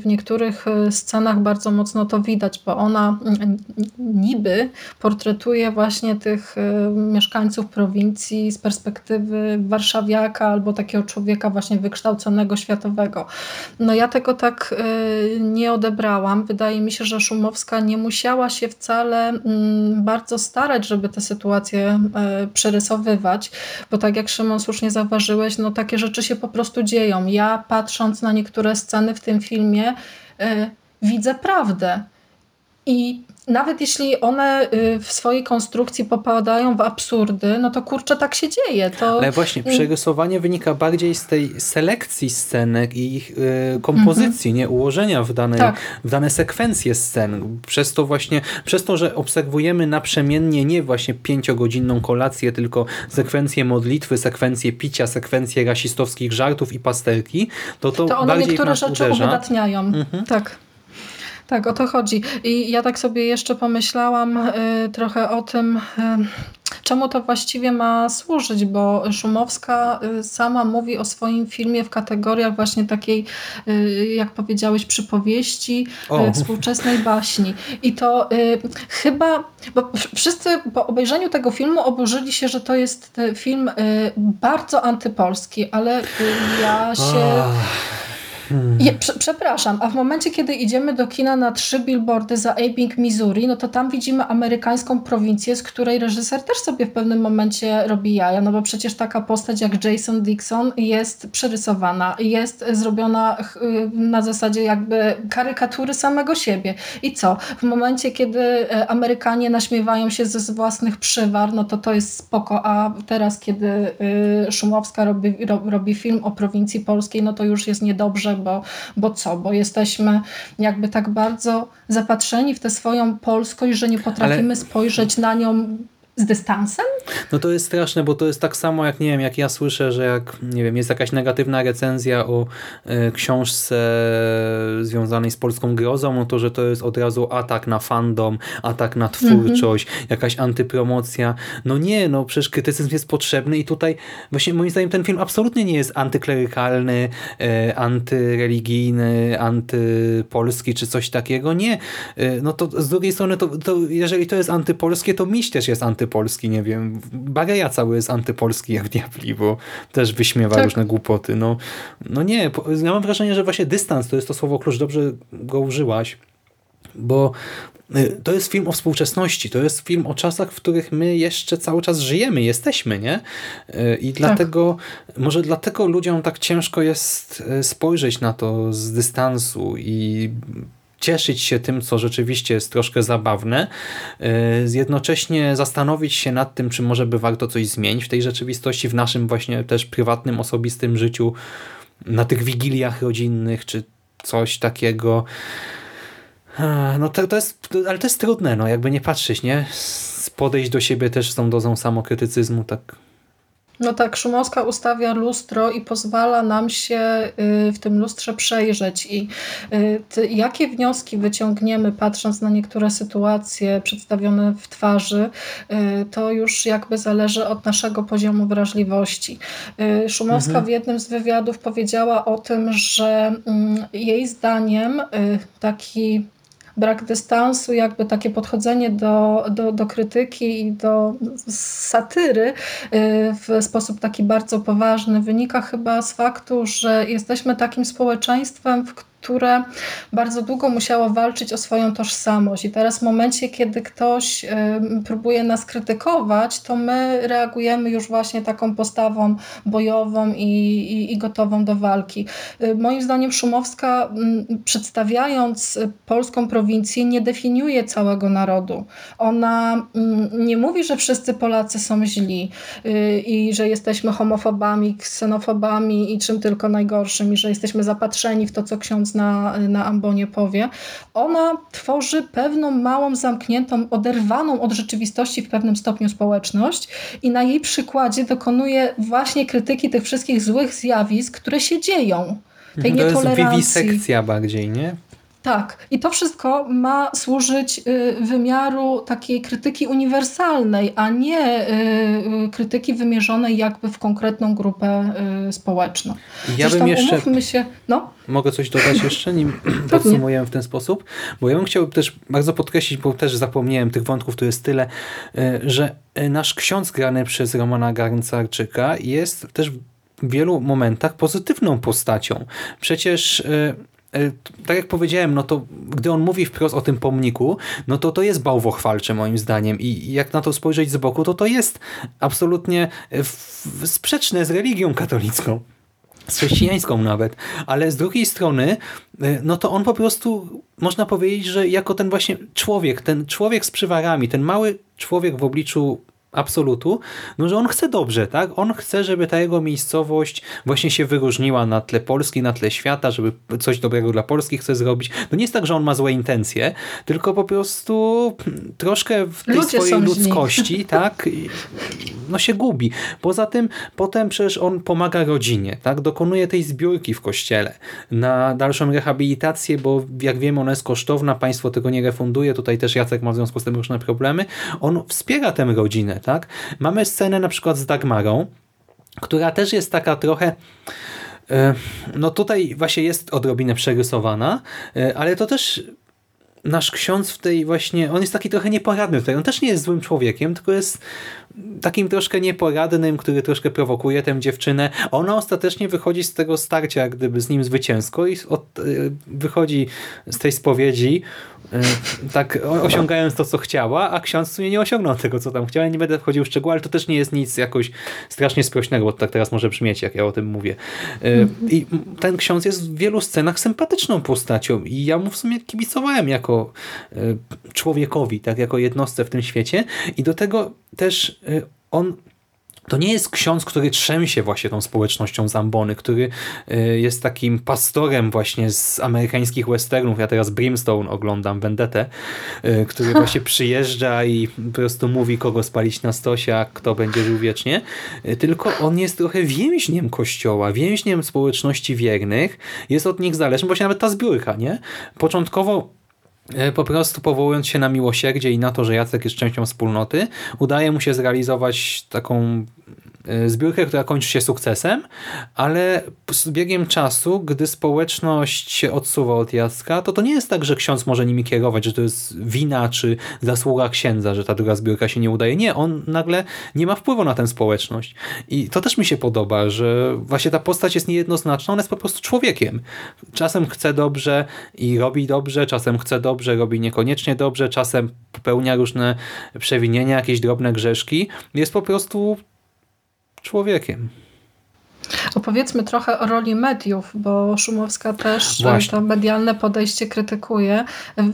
w niektórych scenach bardzo mocno to widać, bo ona niby portretuje właśnie tych mieszkańców prowincji z perspektywy warszawiaka albo takiego człowieka właśnie wykształconego światowego. No ja tego tak nie odebrałam. Wydaje mi się, że Szumowska nie musiała się wcale bardzo starać, żeby te sytuacje e, przerysowywać, bo tak jak Szymon słusznie zauważyłeś, no takie rzeczy się po prostu dzieją. Ja patrząc na niektóre sceny w tym filmie e, widzę prawdę. I nawet jeśli one y, w swojej konstrukcji popadają w absurdy, no to kurczę, tak się dzieje. To... Ale właśnie przerysowanie wynika bardziej z tej selekcji scenek i ich y, kompozycji, nie ułożenia w, danej, tak. w dane sekwencje scen. Przez to właśnie, przez to, że obserwujemy naprzemiennie nie właśnie pięciogodzinną kolację, tylko sekwencję modlitwy, sekwencję picia, sekwencję rasistowskich żartów i pasterki, to to, to one bardziej niektóre rzeczy uderza. uwydatniają. Mhm. Tak. Tak, o to chodzi. I ja tak sobie jeszcze pomyślałam y, trochę o tym, y, czemu to właściwie ma służyć, bo Szumowska y, sama mówi o swoim filmie w kategoriach właśnie takiej, y, jak powiedziałeś, przypowieści, y, współczesnej baśni. I to y, chyba, bo wszyscy po obejrzeniu tego filmu oburzyli się, że to jest film bardzo antypolski, ale ja się... Oh. Je, prze, przepraszam, a w momencie, kiedy idziemy do kina na trzy billboardy za Ebbing, Missouri, no to tam widzimy amerykańską prowincję, z której reżyser też sobie w pewnym momencie robi jaja, no bo przecież taka postać jak Jason Dixon jest przerysowana, jest zrobiona na zasadzie jakby karykatury samego siebie. I co? W momencie, kiedy e, Amerykanie naśmiewają się ze własnych przywar, no to to jest spoko, a teraz, kiedy y, Szumowska robi, robi film o prowincji polskiej, no to już jest niedobrze, bo, bo co? Bo jesteśmy jakby tak bardzo zapatrzeni w tę swoją polskość, że nie potrafimy Ale... spojrzeć na nią z dystansem? No to jest straszne, bo to jest tak samo jak, nie wiem, jak ja słyszę, że jak, nie wiem, jest jakaś negatywna recenzja o y, książce związanej z polską grozą, no to, że to jest od razu atak na fandom, atak na twórczość, mm -hmm. jakaś antypromocja. No nie, no przecież krytycyzm jest potrzebny i tutaj właśnie moim zdaniem ten film absolutnie nie jest antyklerykalny, y, antyreligijny, antypolski czy coś takiego. Nie. Y, no to z drugiej strony, to, to jeżeli to jest antypolskie, to miś też jest antypolski antypolski, nie wiem. Bageja cały jest antypolski jak diabli, bo też wyśmiewa tak. różne głupoty. No, no nie, ja mam wrażenie, że właśnie dystans to jest to słowo klucz, dobrze go użyłaś, bo y, to jest film o współczesności, to jest film o czasach, w których my jeszcze cały czas żyjemy, jesteśmy, nie? Y, I tak. dlatego, może dlatego ludziom tak ciężko jest y, spojrzeć na to z dystansu i cieszyć się tym, co rzeczywiście jest troszkę zabawne, y, jednocześnie zastanowić się nad tym, czy może by warto coś zmienić w tej rzeczywistości, w naszym właśnie też prywatnym, osobistym życiu, na tych wigiliach rodzinnych, czy coś takiego. No to, to jest, ale to jest trudne, no jakby nie patrzeć, nie? Podejść do siebie też z tą dozą samokrytycyzmu, tak no tak, Szumowska ustawia lustro i pozwala nam się y, w tym lustrze przejrzeć. I y, jakie wnioski wyciągniemy, patrząc na niektóre sytuacje przedstawione w twarzy, y, to już jakby zależy od naszego poziomu wrażliwości. Szumowska mhm. w jednym z wywiadów powiedziała o tym, że mm, jej zdaniem taki brak dystansu, jakby takie podchodzenie do, do, do krytyki i do satyry y, w sposób taki bardzo poważny wynika chyba z faktu, że jesteśmy takim społeczeństwem, w którym które bardzo długo musiało walczyć o swoją tożsamość. I teraz w momencie, kiedy ktoś y, próbuje nas krytykować, to my reagujemy już właśnie taką postawą bojową i, i, i gotową do walki. Y, moim zdaniem Szumowska y, przedstawiając polską prowincję nie definiuje całego narodu. Ona y, nie mówi, że wszyscy Polacy są źli y, i że jesteśmy homofobami, ksenofobami i czym tylko najgorszym i że jesteśmy zapatrzeni w to, co ksiądz na, na ambonie powie. Ona tworzy pewną małą, zamkniętą, oderwaną od rzeczywistości w pewnym stopniu społeczność i na jej przykładzie dokonuje właśnie krytyki tych wszystkich złych zjawisk, które się dzieją. Tej Mhm, to jest nietolerancji. wiwisekcja bardziej, nie? Tak, i to wszystko ma służyć y, wymiaru takiej krytyki uniwersalnej, a nie y, y, krytyki wymierzonej jakby w konkretną grupę społeczną. Ja Zresztą bym jeszcze... się, no, Mogę coś dodać jeszcze, nim (clears throat) (clears throat) podsumujemy w ten sposób? Bo ja bym chciał też bardzo podkreślić, bo też zapomniałem tych wątków, tu jest tyle, że nasz ksiądz grany przez Romana Garncarczyka jest też w wielu momentach pozytywną postacią. Przecież tak jak powiedziałem, no to gdy on mówi wprost o tym pomniku, no to to jest bałwochwalcze moim zdaniem i jak na to spojrzeć z boku, to to jest absolutnie e, sprzeczne z religią katolicką z chrześcijańską nawet, ale z drugiej strony, y, no to on po prostu, można powiedzieć, że jako ten właśnie człowiek, ten człowiek z przywarami, ten mały człowiek w obliczu absolutu, no że on chce dobrze, tak? On chce, żeby ta jego miejscowość właśnie się wyróżniła na tle Polski, na tle świata, żeby coś dobrego dla Polski chce zrobić. To nie jest tak, że on ma złe intencje, tylko po prostu troszkę w tej Ludzie swojej ludzkości, (laughs) tak? No się gubi. Poza tym potem przecież on pomaga rodzinie, tak? Dokonuje tej zbiórki w kościele na dalszą rehabilitację, bo jak wiemy ona jest kosztowna, państwo tego nie refunduje, tutaj też Jacek ma w związku z tym różne problemy. On wspiera tę rodzinę, tak? Mamy scenę na przykład z Dagmarą, która też jest taka trochę e, no tutaj właśnie jest odrobinę przerysowana, e, ale to też nasz ksiądz w tej właśnie, on jest taki trochę nieporadny tutaj. On też nie jest złym człowiekiem, tylko jest takim troszkę nieporadnym, który troszkę prowokuje tę dziewczynę. Ona ostatecznie wychodzi z tego starcia jak gdyby z nim zwycięsko i od, y, wychodzi z tej spowiedzi y, tak osiągając to, co chciała, a ksiądz w sumie nie osiągnął tego, co tam chciał. Ja nie będę wchodził w szczegóły, ale to też nie jest nic jakoś strasznie sprośnego, bo to tak teraz może brzmieć, jak ja o tym mówię. Y, I ten ksiądz jest w wielu scenach sympatyczną postacią i ja mu w sumie kibicowałem jako człowiekowi, tak jako jednostce w tym świecie i do tego też on to nie jest ksiądz, który trzęsie właśnie tą społecznością Zambony, który y, jest takim pastorem właśnie z amerykańskich westernów. Ja teraz Brimstone oglądam, Vendetę, y, który właśnie przyjeżdża i po prostu mówi, kogo spalić na stosie, a kto będzie żył wiecznie. Y, Tylko on jest trochę więźniem kościoła, więźniem społeczności wiernych. Jest od nich zależny, właśnie nawet ta zbiórka, nie? Początkowo po prostu powołując się na miłosierdzie i na to, że Jacek jest częścią wspólnoty, udaje mu się zrealizować taką e, zbiórkę, która kończy się sukcesem, ale z biegiem czasu, gdy społeczność się odsuwa od Jacka, to to nie jest tak, że ksiądz może nimi kierować, że to jest wina czy zasługa księdza, że ta druga zbiórka się nie udaje. Nie, on nagle nie ma wpływu na tę społeczność. I to też mi się podoba, że właśnie ta postać jest niejednoznaczna, ona jest po prostu człowiekiem. Czasem chce dobrze i robi dobrze, czasem chce dobrze, robi niekoniecznie dobrze, czasem popełnia różne przewinienia, jakieś drobne grzeszki. Jest po prostu człowiekiem. Opowiedzmy trochę o roli mediów, bo Szumowska też Właśnie. to medialne podejście krytykuje.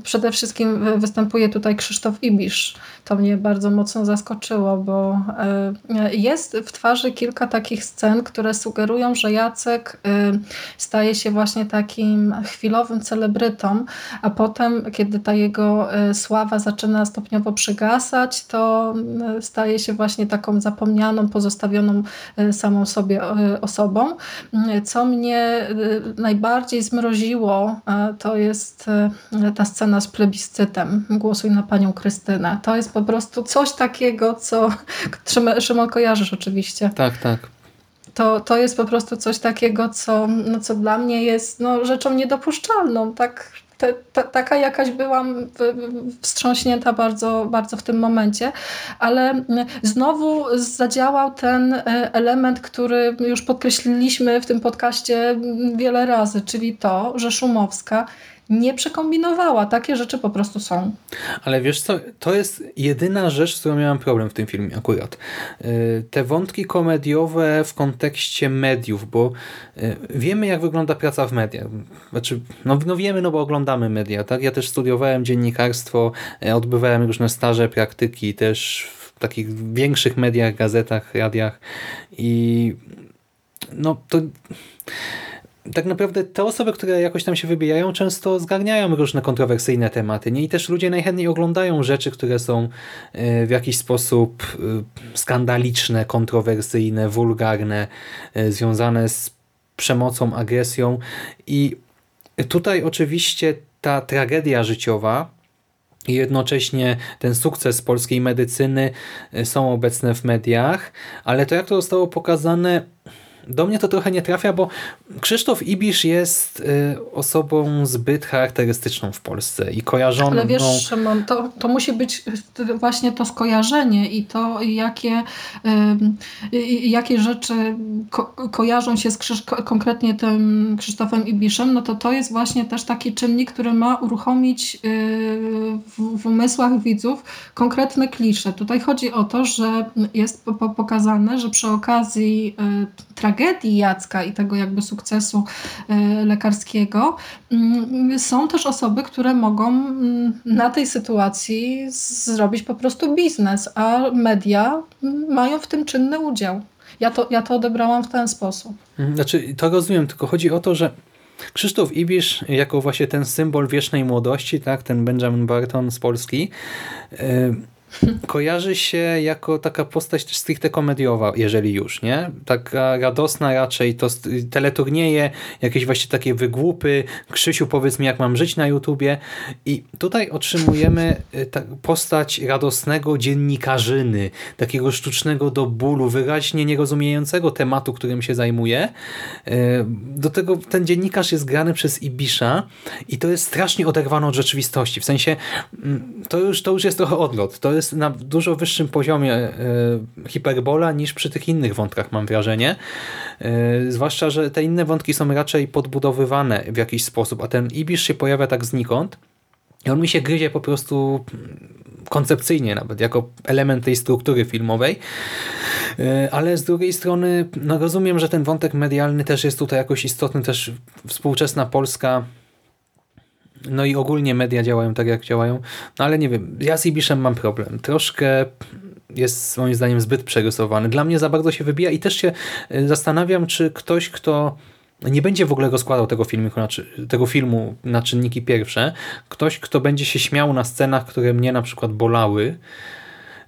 Przede wszystkim występuje tutaj Krzysztof Ibisz. To mnie bardzo mocno zaskoczyło, bo e, jest w twarzy kilka takich scen, które sugerują, że Jacek e, staje się właśnie takim chwilowym celebrytą, a potem, kiedy ta jego e, sława zaczyna stopniowo przygasać, to e, staje się właśnie taką zapomnianą, pozostawioną e, samą sobie osobą. Co mnie e, najbardziej zmroziło, e, to jest e, ta scena z plebiscytem. Głosuj na panią Krystynę. To jest po prostu coś takiego, co (laughs) Szymon kojarzysz oczywiście. Tak, tak. To, to jest po prostu coś takiego, co, no, co dla mnie jest no, rzeczą niedopuszczalną. Tak, te, te, taka jakaś byłam wstrząśnięta bardzo, bardzo w tym momencie, ale znowu zadziałał ten e, element, który już podkreśliliśmy w tym podcaście wiele razy, czyli to, że Szumowska nie przekombinowała. Takie rzeczy po prostu są. Ale wiesz co, to jest jedyna rzecz, z którą miałem problem w tym filmie akurat. Y, te wątki komediowe w kontekście mediów, bo y, wiemy jak wygląda praca w mediach. Znaczy, no, no wiemy, no bo oglądamy media, tak? Ja też studiowałem dziennikarstwo, y, odbywałem różne staże, praktyki też w takich większych mediach, gazetach, radiach i no to tak naprawdę te osoby, które jakoś tam się wybijają, często zgarniają różne kontrowersyjne tematy. Nie? I też ludzie najchętniej oglądają rzeczy, które są e, w jakiś sposób e, skandaliczne, kontrowersyjne, wulgarne, e, związane z przemocą, agresją. I tutaj oczywiście ta tragedia życiowa i jednocześnie ten sukces polskiej medycyny są obecne w mediach, ale to jak to zostało pokazane do mnie to trochę nie trafia, bo Krzysztof Ibisz jest y, osobą zbyt charakterystyczną w Polsce i kojarzoną... Ale wiesz, Szymon, to, to musi być właśnie to skojarzenie i to, jakie, y, jakie rzeczy ko kojarzą się z Krzyż konkretnie tym Krzysztofem Ibiszem, no to to jest właśnie też taki czynnik, który ma uruchomić y, w, w umysłach widzów konkretne klisze. Tutaj chodzi o to, że jest po pokazane, że przy okazji y, tragedii Jacka i tego jakby sukcesu e, lekarskiego, mm, są też osoby, które mogą mm, na tej sytuacji zrobić po prostu biznes, a media mają w tym czynny udział. Ja to, ja to odebrałam w ten sposób. Mhm, znaczy, to rozumiem, tylko chodzi o to, że Krzysztof Ibisz, jako właśnie ten symbol wiecznej młodości, tak, ten Benjamin Barton z Polski, yy (laughs) kojarzy się jako taka postać stricte komediowa, jeżeli już, nie? Taka radosna raczej, to teleturnieje, jakieś właśnie takie wygłupy, Krzysiu powiedz mi jak mam żyć na YouTubie i tutaj otrzymujemy y, postać radosnego dziennikarzyny, takiego sztucznego do bólu, wyraźnie nierozumiejącego tematu, którym się zajmuje. Y, do tego ten dziennikarz jest grany przez Ibisza i to jest strasznie oderwane od rzeczywistości, w sensie mm, to już, to już jest trochę odlot, to jest jest na dużo wyższym poziomie e, hiperbola niż przy tych innych wątkach, mam wrażenie. E, zwłaszcza, że te inne wątki są raczej podbudowywane w jakiś sposób, a ten Ibisz się pojawia tak znikąd i on mi się gryzie po prostu koncepcyjnie nawet, jako element tej struktury filmowej. E, ale z drugiej strony no rozumiem, że ten wątek medialny też jest tutaj jakoś istotny, też współczesna Polska no i ogólnie media działają tak, jak działają. No ale nie wiem, ja z Ibiszem mam problem. Troszkę jest moim zdaniem zbyt przerysowany. Dla mnie za bardzo się wybija i też się e, zastanawiam, czy ktoś, kto nie będzie w ogóle rozkładał tego filmu, tego filmu na czynniki pierwsze, ktoś, kto będzie się śmiał na scenach, które mnie na przykład bolały,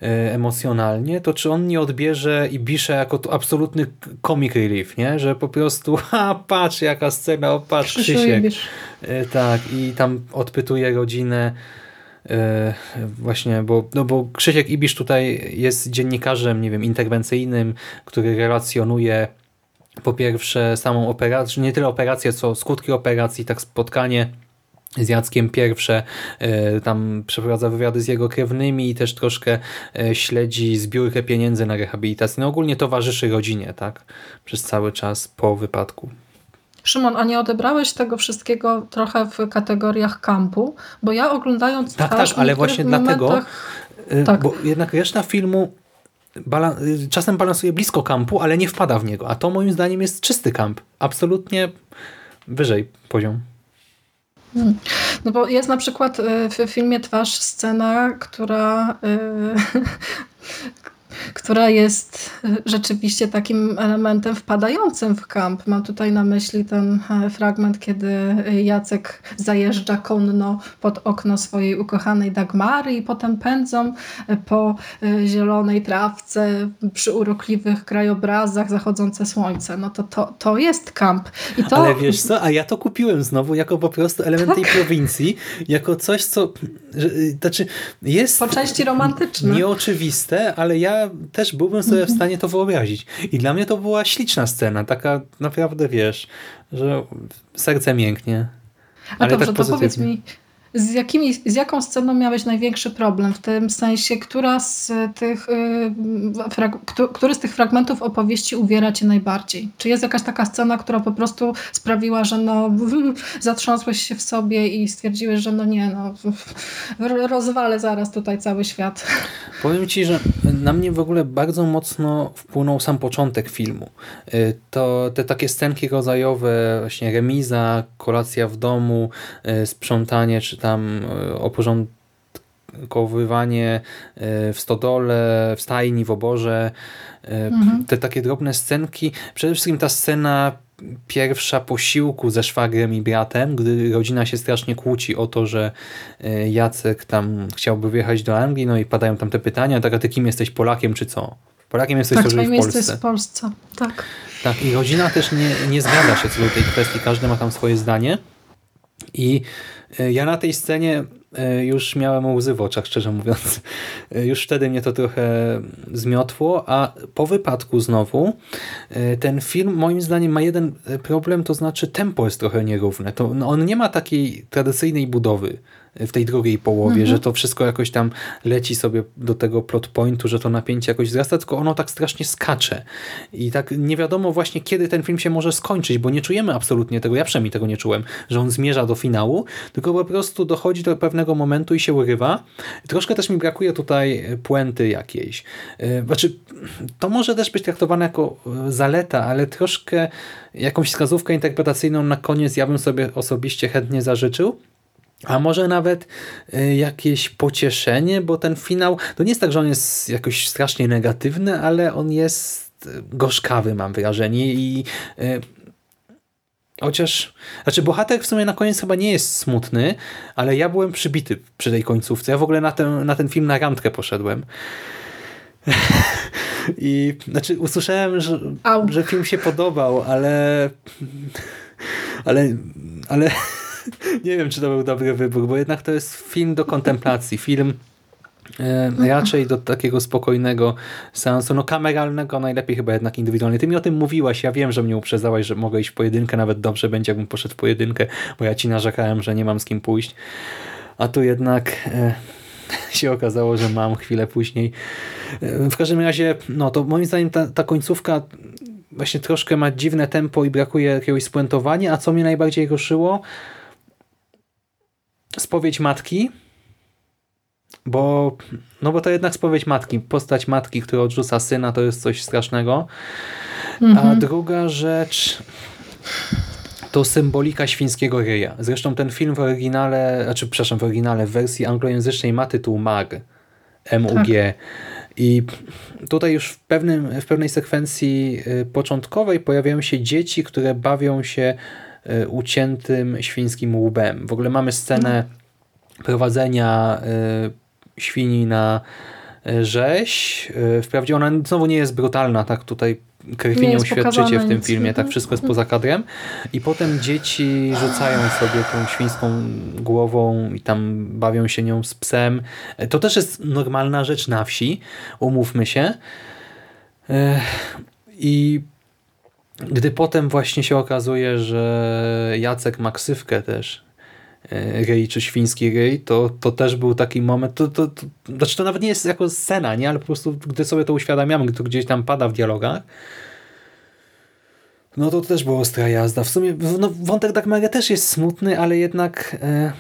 emocjonalnie, to czy on nie odbierze i Bisza jako to absolutny comic relief, nie? Że po prostu, (laughs) ha, patrz jaka scena, o patrz Krzysiek. E, tak, i tam odpytuje rodzinę e, właśnie, bo, no bo Krzysiek Ibisz tutaj jest dziennikarzem, nie wiem, interwencyjnym, który relacjonuje po pierwsze samą operację, nie tyle operację, co skutki operacji, tak spotkanie z Jackiem pierwsze, e, tam przeprowadza wywiady z jego krewnymi i też troszkę e, śledzi zbiórkę pieniędzy na rehabilitację. No ogólnie towarzyszy rodzinie, tak? Przez cały czas po wypadku. Szymon, a nie odebrałeś tego wszystkiego trochę w kategoriach kampu? Bo ja oglądając Tak, tak, ale właśnie dlatego, e, tak. bo jednak reszta filmu bala czasem balansuje blisko kampu, ale nie wpada w niego. A to moim zdaniem jest czysty kamp. Absolutnie wyżej poziom. No bo jest na przykład y, w filmie Twarz scena, która y, (laughs) która jest e, rzeczywiście takim elementem wpadającym w kamp. Mam tutaj na myśli ten e, fragment, kiedy Jacek zajeżdża konno pod okno swojej ukochanej Dagmary i potem pędzą e, po zielonej trawce przy urokliwych krajobrazach zachodzące słońce. No to, to, to jest kamp. I to... Ale wiesz co, a ja to kupiłem znowu jako po prostu element tej prowincji, jako coś, co że, znaczy jest po części romantyczne. Nieoczywiste, ale ja też byłbym sobie w mhm. stanie to wyobrazić. I dla mnie to była śliczna scena, taka naprawdę, wiesz, że serce mięknie. A Ale dobrze, tak to powiedz mi, z, jakimi, z jaką sceną miałeś największy problem? W tym sensie, która z tych, y, któ- który z tych fragmentów opowieści uwiera cię najbardziej? Czy jest jakaś taka scena, która po prostu sprawiła, że no, zatrząsłeś się w sobie i stwierdziłeś, że no nie, no, ro- rozwalę zaraz tutaj cały świat? Powiem Ci, że na mnie w ogóle bardzo mocno wpłynął sam początek filmu. Y, To te takie scenki rodzajowe, właśnie remiza, kolacja w domu, y, sprzątanie, czy tam y, oporządkowywanie y, w stodole, w stajni, w oborze. y, Mhm. Te takie drobne scenki. Przede wszystkim ta scena pierwsza posiłku ze szwagrem i bratem, gdy rodzina się strasznie kłóci o to, że Jacek tam chciałby wyjechać do Anglii, no i padają tam te pytania, tak a ty kim jesteś, Polakiem czy co? Polakiem jesteś, tak, to w Polsce. jest w Polsce. Tak. Tak, i rodzina też nie, nie zgadza się co do tej kwestii, każdy ma tam swoje zdanie. I ja na tej scenie y, już miałem łzy w oczach, szczerze mówiąc. Y, Już wtedy mnie to trochę zmiotło, a po wypadku znowu ten film moim zdaniem ma jeden problem, to znaczy tempo jest trochę nierówne. To, no, on nie ma takiej tradycyjnej budowy w tej drugiej połowie, Mhm. że to wszystko jakoś tam leci sobie do tego plot pointu, że to napięcie jakoś wzrasta, tylko ono tak strasznie skacze. I tak nie wiadomo właśnie, kiedy ten film się może skończyć, bo nie czujemy absolutnie tego, ja przynajmniej tego nie czułem, że on zmierza do finału, tylko po prostu dochodzi do pewnego momentu i się urywa. Troszkę też mi brakuje tutaj puenty jakiejś. Yy, Znaczy, to może też być traktowane jako yy, zaleta, ale troszkę jakąś wskazówkę interpretacyjną na koniec ja bym sobie osobiście chętnie zażyczył. A może nawet y, jakieś pocieszenie, bo ten finał, to nie jest tak, że on jest jakoś strasznie negatywny, ale on jest y, gorzkawy, mam wrażenie i y, chociaż, znaczy bohater w sumie na koniec chyba nie jest smutny, ale ja byłem przybity przy tej końcówce. Ja w ogóle na ten, na ten film na randkę poszedłem. (laughs) I znaczy usłyszałem, że, Au. że film się podobał, ale ale, ale (laughs) nie wiem, czy to był dobry wybór, bo jednak to jest film do kontemplacji, film e, raczej do takiego spokojnego seansu, no kameralnego, najlepiej chyba jednak indywidualnie. Ty mi o tym mówiłaś, ja wiem, że mnie uprzedzałaś, że mogę iść w pojedynkę, nawet dobrze będzie, jakbym poszedł w pojedynkę, bo ja ci narzekałem, że nie mam z kim pójść, a tu jednak e, (laughs) się okazało, że mam chwilę później. E, w każdym razie, no to moim zdaniem ta, ta końcówka właśnie troszkę ma dziwne tempo i brakuje jakiegoś spuentowania, a co mnie najbardziej ruszyło? Spowiedź matki, bo, no bo to jednak spowiedź matki. Postać matki, która odrzuca syna, to jest coś strasznego. A Mhm. druga rzecz to symbolika świńskiego ryja. Zresztą ten film w oryginale, znaczy przepraszam, w oryginale, w wersji anglojęzycznej ma tytuł MAG. M-U-G. I tutaj już w, pewnym, w pewnej sekwencji y, początkowej pojawiają się dzieci, które bawią się uciętym świńskim łbem. W ogóle mamy scenę prowadzenia y, świni na y, rzeź. Wprawdzie ona znowu nie jest brutalna, tak tutaj krwi Nie uświadczycie w tym filmie, tak Mhm. wszystko jest poza kadrem. I potem dzieci rzucają sobie tą świńską głową i tam bawią się nią z psem. To też jest normalna rzecz na wsi, umówmy się. I gdy potem właśnie się okazuje, że Jacek ma ksywkę też, e, ryj czy świński ryj, to, to też był taki moment, to, to, to, znaczy to nawet nie jest jako scena, nie, ale po prostu gdy sobie to uświadamiamy, gdy to gdzieś tam pada w dialogach, no to też była ostra jazda. W sumie no, wątek Dagmara też jest smutny, ale jednak... E,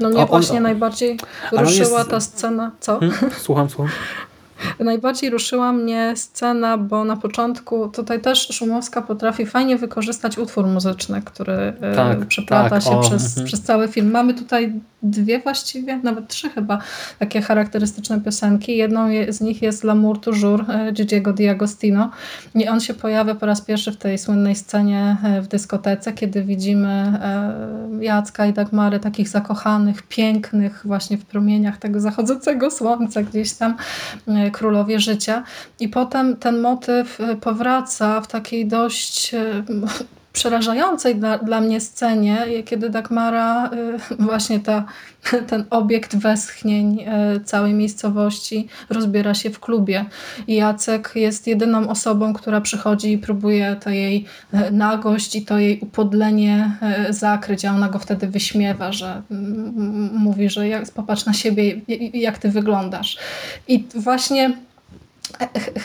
No mnie O, on- właśnie najbardziej ruszyła jest- ta scena. Co? hmm? Słucham, słucham. (laughs) Najbardziej ruszyła mnie scena, bo na początku tutaj też Szumowska potrafi fajnie wykorzystać utwór muzyczny, który e, Tak, przeplata tak, się o, przez, mhm. przez cały film. Mamy tutaj dwie właściwie, nawet trzy chyba, takie charakterystyczne piosenki. Jedną je- z nich jest L'amour toujours e, Gigiego D'Agostino i on się pojawia po raz pierwszy w tej słynnej scenie e, w dyskotece, kiedy widzimy Jacka i Dagmary takich zakochanych, pięknych właśnie w promieniach tego zachodzącego słońca gdzieś tam królowie życia. I potem ten motyw e, powraca w takiej dość e, przerażającej dla, dla mnie scenie, kiedy Dagmara, y, (laughs) właśnie ta, ten obiekt westchnień y, całej miejscowości rozbiera się w klubie. I Jacek jest jedyną osobą, która przychodzi i próbuje to jej y, nagość i to jej upodlenie zakryć, a ona go wtedy wyśmiewa, że mówi, że jak, popatrz na siebie, jak ty wyglądasz. I właśnie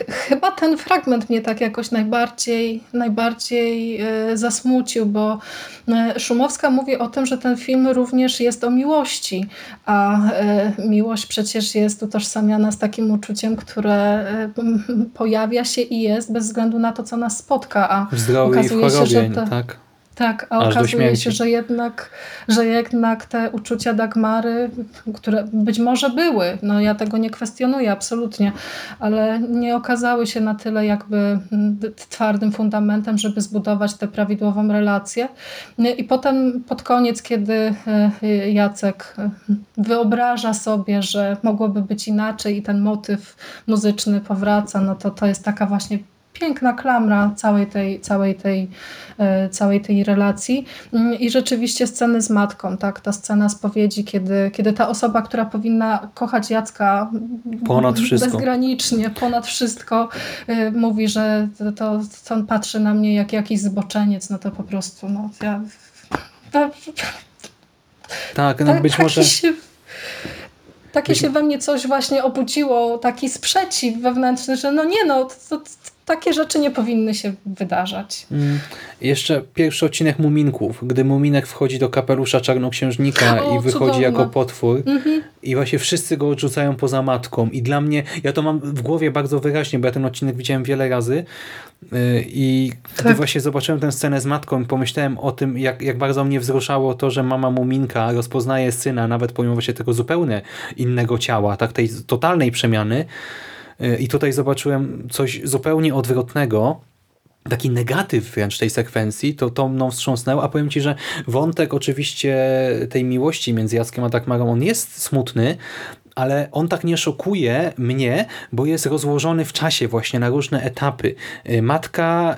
Chyba ten fragment mnie tak jakoś najbardziej, najbardziej e, zasmucił, bo e, Szumowska mówi o tym, że ten film również jest o miłości, a e, miłość przecież jest utożsamiana z takim uczuciem, które pojawia się i jest bez względu na to, co nas spotka. A w zdrowiu i w chorobie, się, że to, tak. Tak, a Aż okazuje się, że jednak, że jednak te uczucia Dagmary, które być może były, no ja tego nie kwestionuję absolutnie, ale nie okazały się na tyle jakby twardym fundamentem, żeby zbudować tę prawidłową relację. I potem pod koniec, kiedy e, Jacek e, wyobraża sobie, że mogłoby być inaczej i ten motyw muzyczny powraca, no to to jest taka właśnie piękna klamra całej tej, całej tej, e, całej tej relacji. Mm, I rzeczywiście sceny z matką, tak? ta scena spowiedzi, kiedy, kiedy ta osoba, która powinna kochać Jacka ponad wszystko. bezgranicznie, ponad wszystko, e, mówi, że to, to, to on patrzy na mnie jak jakiś zboczeniec, no to po prostu no, ja... Tak, no być może... Takie się we mnie coś właśnie obudziło, taki sprzeciw wewnętrzny, że no nie no, to, to, takie rzeczy nie powinny się wydarzać. Mm. Jeszcze pierwszy odcinek Muminków, gdy Muminek wchodzi do kapelusza czarnoksiężnika o, i wychodzi cudowne. jako potwór mm-hmm. i właśnie wszyscy go odrzucają poza matką i dla mnie, ja to mam w głowie bardzo wyraźnie, bo ja ten odcinek widziałem wiele razy y, i tak. gdy właśnie zobaczyłem tę scenę z matką i pomyślałem o tym, jak, jak bardzo mnie wzruszało to, że mama Muminka rozpoznaje syna, nawet pomimo właśnie tego zupełnie innego ciała, tak tej totalnej przemiany, i tutaj zobaczyłem coś zupełnie odwrotnego, taki negatyw wręcz tej sekwencji, to to mną wstrząsnęło, a powiem Ci, że wątek oczywiście tej miłości między Jackiem a Dagmarą, on jest smutny, ale on tak nie szokuje mnie, bo jest rozłożony w czasie właśnie na różne etapy. Y, matka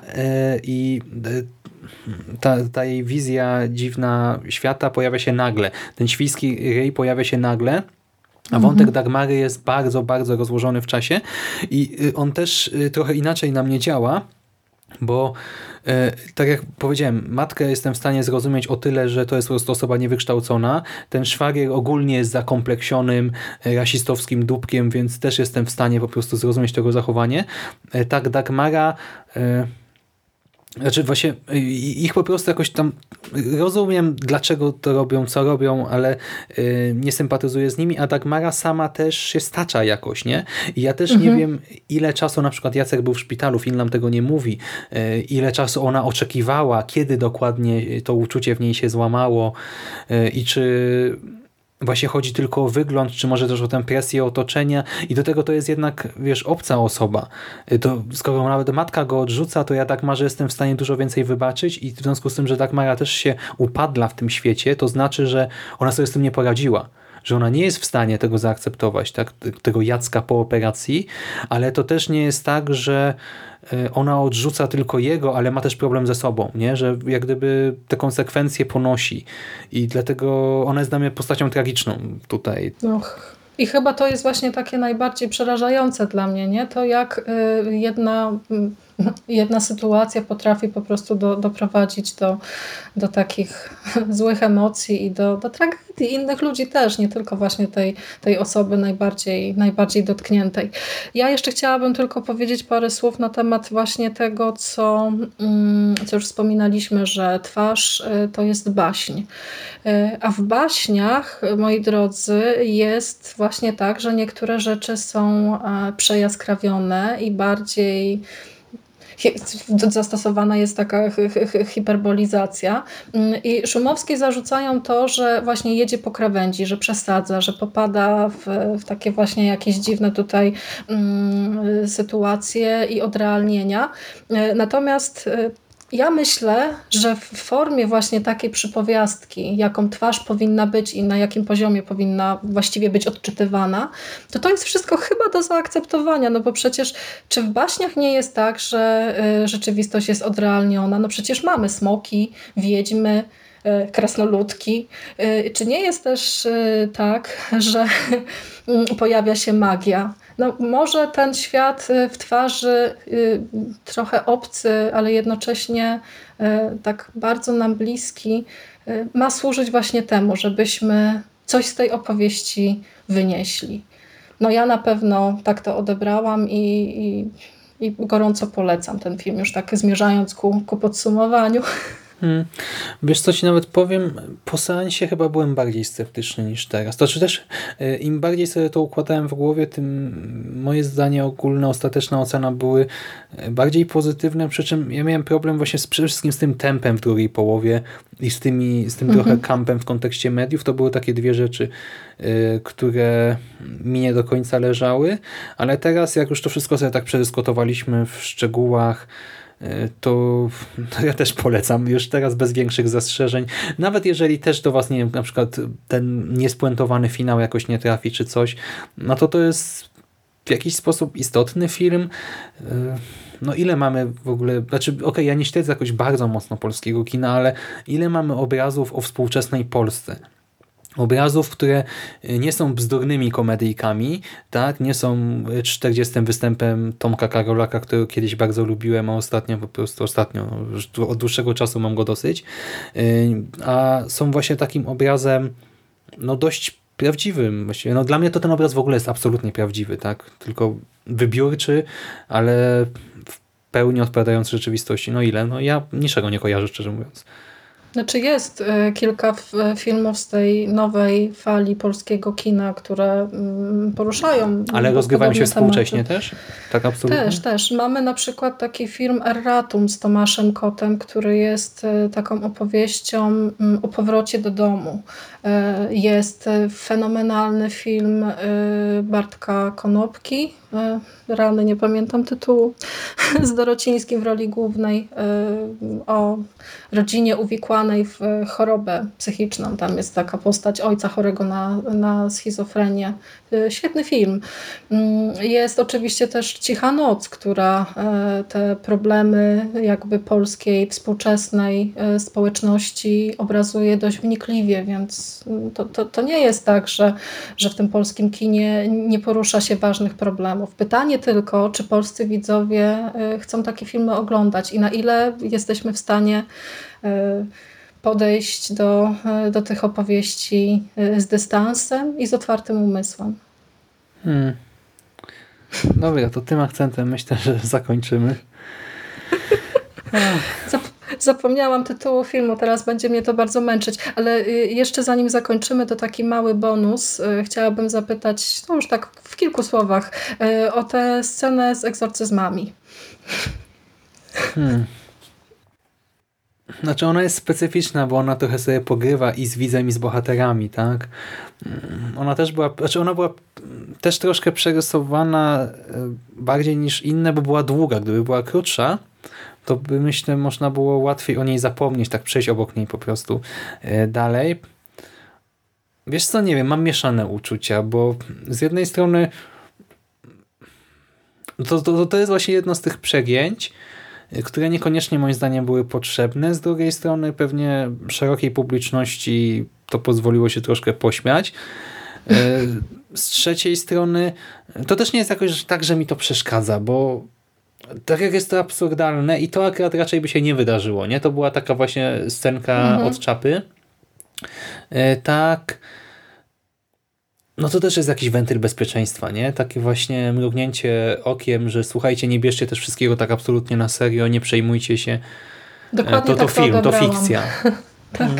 y, i y, ta, ta jej wizja dziwna świata pojawia się nagle. Ten świński ryj pojawia się nagle, a wątek mhm. Dagmary jest bardzo, bardzo rozłożony w czasie i y, on też y, trochę inaczej na mnie działa, bo y, tak jak powiedziałem, matkę jestem w stanie zrozumieć o tyle, że to jest po prostu osoba niewykształcona. Ten szwagier ogólnie jest zakompleksionym, rasistowskim dupkiem, więc też jestem w stanie po prostu zrozumieć tego zachowanie. Tak Dagmara znaczy właśnie y, ich po prostu jakoś tam rozumiem, dlaczego to robią, co robią, ale yy, nie sympatyzuję z nimi, a Dagmara sama też się stacza jakoś, nie? I ja też mhm. nie wiem, ile czasu na przykład Jacek był w szpitalu, film nam tego nie mówi, yy, ile czasu ona oczekiwała, kiedy dokładnie to uczucie w niej się złamało yy, i czy właśnie chodzi tylko o wygląd, czy może też o tę presję otoczenia i do tego to jest jednak, wiesz, obca osoba. To skoro nawet matka go odrzuca, to ja tak że jestem w stanie dużo więcej wybaczyć i w związku z tym, że Dagmara też się upadla w tym świecie, to znaczy, że ona sobie z tym nie poradziła że ona nie jest w stanie tego zaakceptować, tak? tego Jacka po operacji, ale to też nie jest tak, że ona odrzuca tylko jego, ale ma też problem ze sobą, nie? że jak gdyby te konsekwencje ponosi i dlatego ona jest dla mnie postacią tragiczną tutaj. Och. I chyba to jest właśnie takie najbardziej przerażające dla mnie, nie? To jak y, jedna jedna sytuacja potrafi po prostu do, doprowadzić do, do takich (laughs) złych emocji i do, do tragedii innych ludzi też, nie tylko właśnie tej, tej osoby najbardziej, najbardziej dotkniętej. Ja jeszcze chciałabym tylko powiedzieć parę słów na temat właśnie tego, co, mm, co już wspominaliśmy, że twarz y, to jest baśń. Y, a w baśniach, moi drodzy, jest właśnie tak, że niektóre rzeczy są e, przejaskrawione i bardziej zastosowana jest taka hiperbolizacja. Mm, I Szumowski zarzucają to, że właśnie jedzie po krawędzi, że przesadza, że popada w, w takie właśnie jakieś dziwne tutaj um, sytuacje i odrealnienia. E, natomiast e, Ja myślę, że w formie właśnie takiej przypowiastki, jaką twarz powinna być i na jakim poziomie powinna właściwie być odczytywana, to to jest wszystko chyba do zaakceptowania, no bo przecież czy w baśniach nie jest tak, że y, rzeczywistość jest odrealniona? No przecież mamy smoki, wiedźmy, y, krasnoludki. Y, czy nie jest też tak, że pojawia się magia? No, może ten świat y, w twarzy y, trochę obcy, ale jednocześnie y, tak bardzo nam bliski, ma służyć właśnie temu, żebyśmy coś z tej opowieści wynieśli. No ja na pewno tak to odebrałam i, i, i gorąco polecam ten film, już tak zmierzając ku, ku podsumowaniu. (laughs) Hmm. Wiesz co ci nawet powiem, po seansie chyba byłem bardziej sceptyczny niż teraz. To znaczy też y, im bardziej sobie to układałem w głowie, tym moje zdanie ogólne, ostateczna ocena były y, bardziej pozytywne, przy czym ja miałem problem właśnie z, przede wszystkim z tym tempem w drugiej połowie i z, tymi, z tym Mhm. trochę kampem w kontekście mediów. To były takie dwie rzeczy, y, które mi nie do końca leżały, ale teraz jak już to wszystko sobie tak przedyskutowaliśmy w szczegółach, to, to (laughs) ja też polecam, już teraz bez większych zastrzeżeń. Nawet jeżeli też do Was, nie wiem, na przykład ten niespuentowany finał jakoś nie trafi czy coś, no to to jest w jakiś sposób istotny film. No ile mamy w ogóle, znaczy okej, ja nie śledzę jakoś bardzo mocno polskiego kina, ale ile mamy obrazów o współczesnej Polsce? Obrazów, które nie są bzdurnymi komedyjkami, tak? nie są 40 występem Tomka Karolaka, którego kiedyś bardzo lubiłem, a ostatnio po prostu ostatnio, od dłuższego czasu mam go dosyć, a są właśnie takim obrazem no dość prawdziwym. Właściwie. No, dla mnie to ten obraz w ogóle jest absolutnie prawdziwy, tak? tylko wybiórczy, ale w pełni odpowiadający rzeczywistości. No ile? No ja niczego nie kojarzę, szczerze mówiąc. Znaczy jest y, kilka f- filmów z tej nowej fali polskiego kina, które mm, poruszają. Ale rozgrywają się współcześnie tematy. też? Tak absolutnie? Też, też. Mamy na przykład taki film Erratum z Tomaszem Kotem, który jest y, taką opowieścią mm, o powrocie do domu. Jest fenomenalny film Bartka Konopki, rany nie pamiętam tytułu, (laughs) z Dorocińskim w roli głównej o rodzinie uwikłanej w chorobę psychiczną. Tam jest taka postać ojca chorego na, na schizofrenię. Y, Świetny film. Mm, Jest oczywiście też Cicha Noc, która e, te problemy jakby polskiej, współczesnej e, społeczności obrazuje dość wnikliwie, więc mm, to, to, to nie jest tak, że, że w tym polskim kinie nie porusza się ważnych problemów. Pytanie tylko, czy polscy widzowie e, chcą takie filmy oglądać i na ile jesteśmy w stanie e, podejść do, e, do tych opowieści e, z dystansem i z otwartym umysłem. Hmm. Dobra, to tym akcentem myślę, że zakończymy. (laughs) Zap- Zapomniałam tytułu filmu, teraz będzie mnie to bardzo męczyć, ale y, jeszcze zanim zakończymy, to taki mały bonus. Y, Chciałabym zapytać, no już tak w kilku słowach, y, o tę scenę z egzorcyzmami. Hmm. Znaczy ona jest specyficzna, bo ona trochę sobie pogrywa i z widzem, i z bohaterami, tak? Mm, Ona też była, znaczy ona była też troszkę przerysowana e, bardziej niż inne, bo była długa. Gdyby była krótsza, to by myślę, można było łatwiej o niej zapomnieć, tak przejść obok niej po prostu e, dalej. Wiesz co, nie wiem, mam mieszane uczucia, bo z jednej strony to, to, to jest właśnie jedno z tych przegięć, które niekoniecznie moim zdaniem były potrzebne. Z drugiej strony pewnie szerokiej publiczności to pozwoliło się troszkę pośmiać. E, Z trzeciej strony to też nie jest jakoś tak, że mi to przeszkadza, bo tak jak jest to absurdalne i to akurat raczej by się nie wydarzyło. nie? To była taka właśnie scenka Mhm. od czapy. E, Tak no to też jest jakiś wentyl bezpieczeństwa, nie? Takie właśnie mrugnięcie okiem, że słuchajcie, nie bierzcie też wszystkiego tak absolutnie na serio, nie przejmujcie się. E, Dokładnie To, to tak film, to odebrałam. fikcja. (laughs) Tak,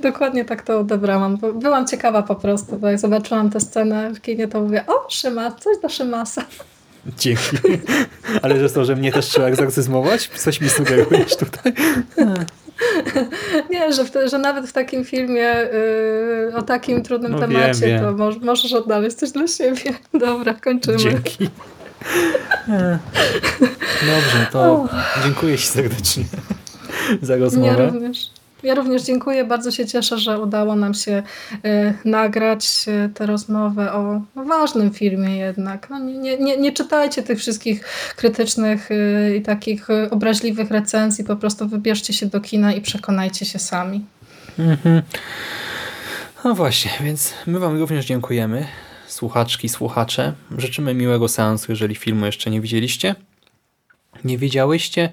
dokładnie tak to odebrałam. Byłam ciekawa po prostu, bo jak zobaczyłam tę scenę w kinie, to mówię, o, Szymas, coś do Szymasa. (laughs) Dzięki. Ale że to, że mnie też trzeba egzorcyzmować? Coś mi sugerujesz tutaj? (laughs) Nie, że, w że nawet w takim filmie y, o takim trudnym No temacie wiem. to moż, możesz odnaleźć coś dla siebie. (laughs) Dobra, kończymy. Dzięki. (laughs) Dobrze, to dziękuję Ci serdecznie. za Ja rozmowę. również. Ja również dziękuję. Bardzo się cieszę, że udało nam się e, nagrać e, tę rozmowę o ważnym filmie jednak. No, nie, nie, nie, czytajcie tych wszystkich krytycznych e, i takich obraźliwych recenzji. Po prostu wybierzcie się do kina i przekonajcie się sami. Mhm. No właśnie, więc my Wam również dziękujemy, słuchaczki, słuchacze. Życzymy miłego seansu, jeżeli filmu jeszcze nie widzieliście, nie widziałyście.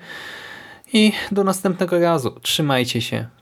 I do następnego razu. Trzymajcie się.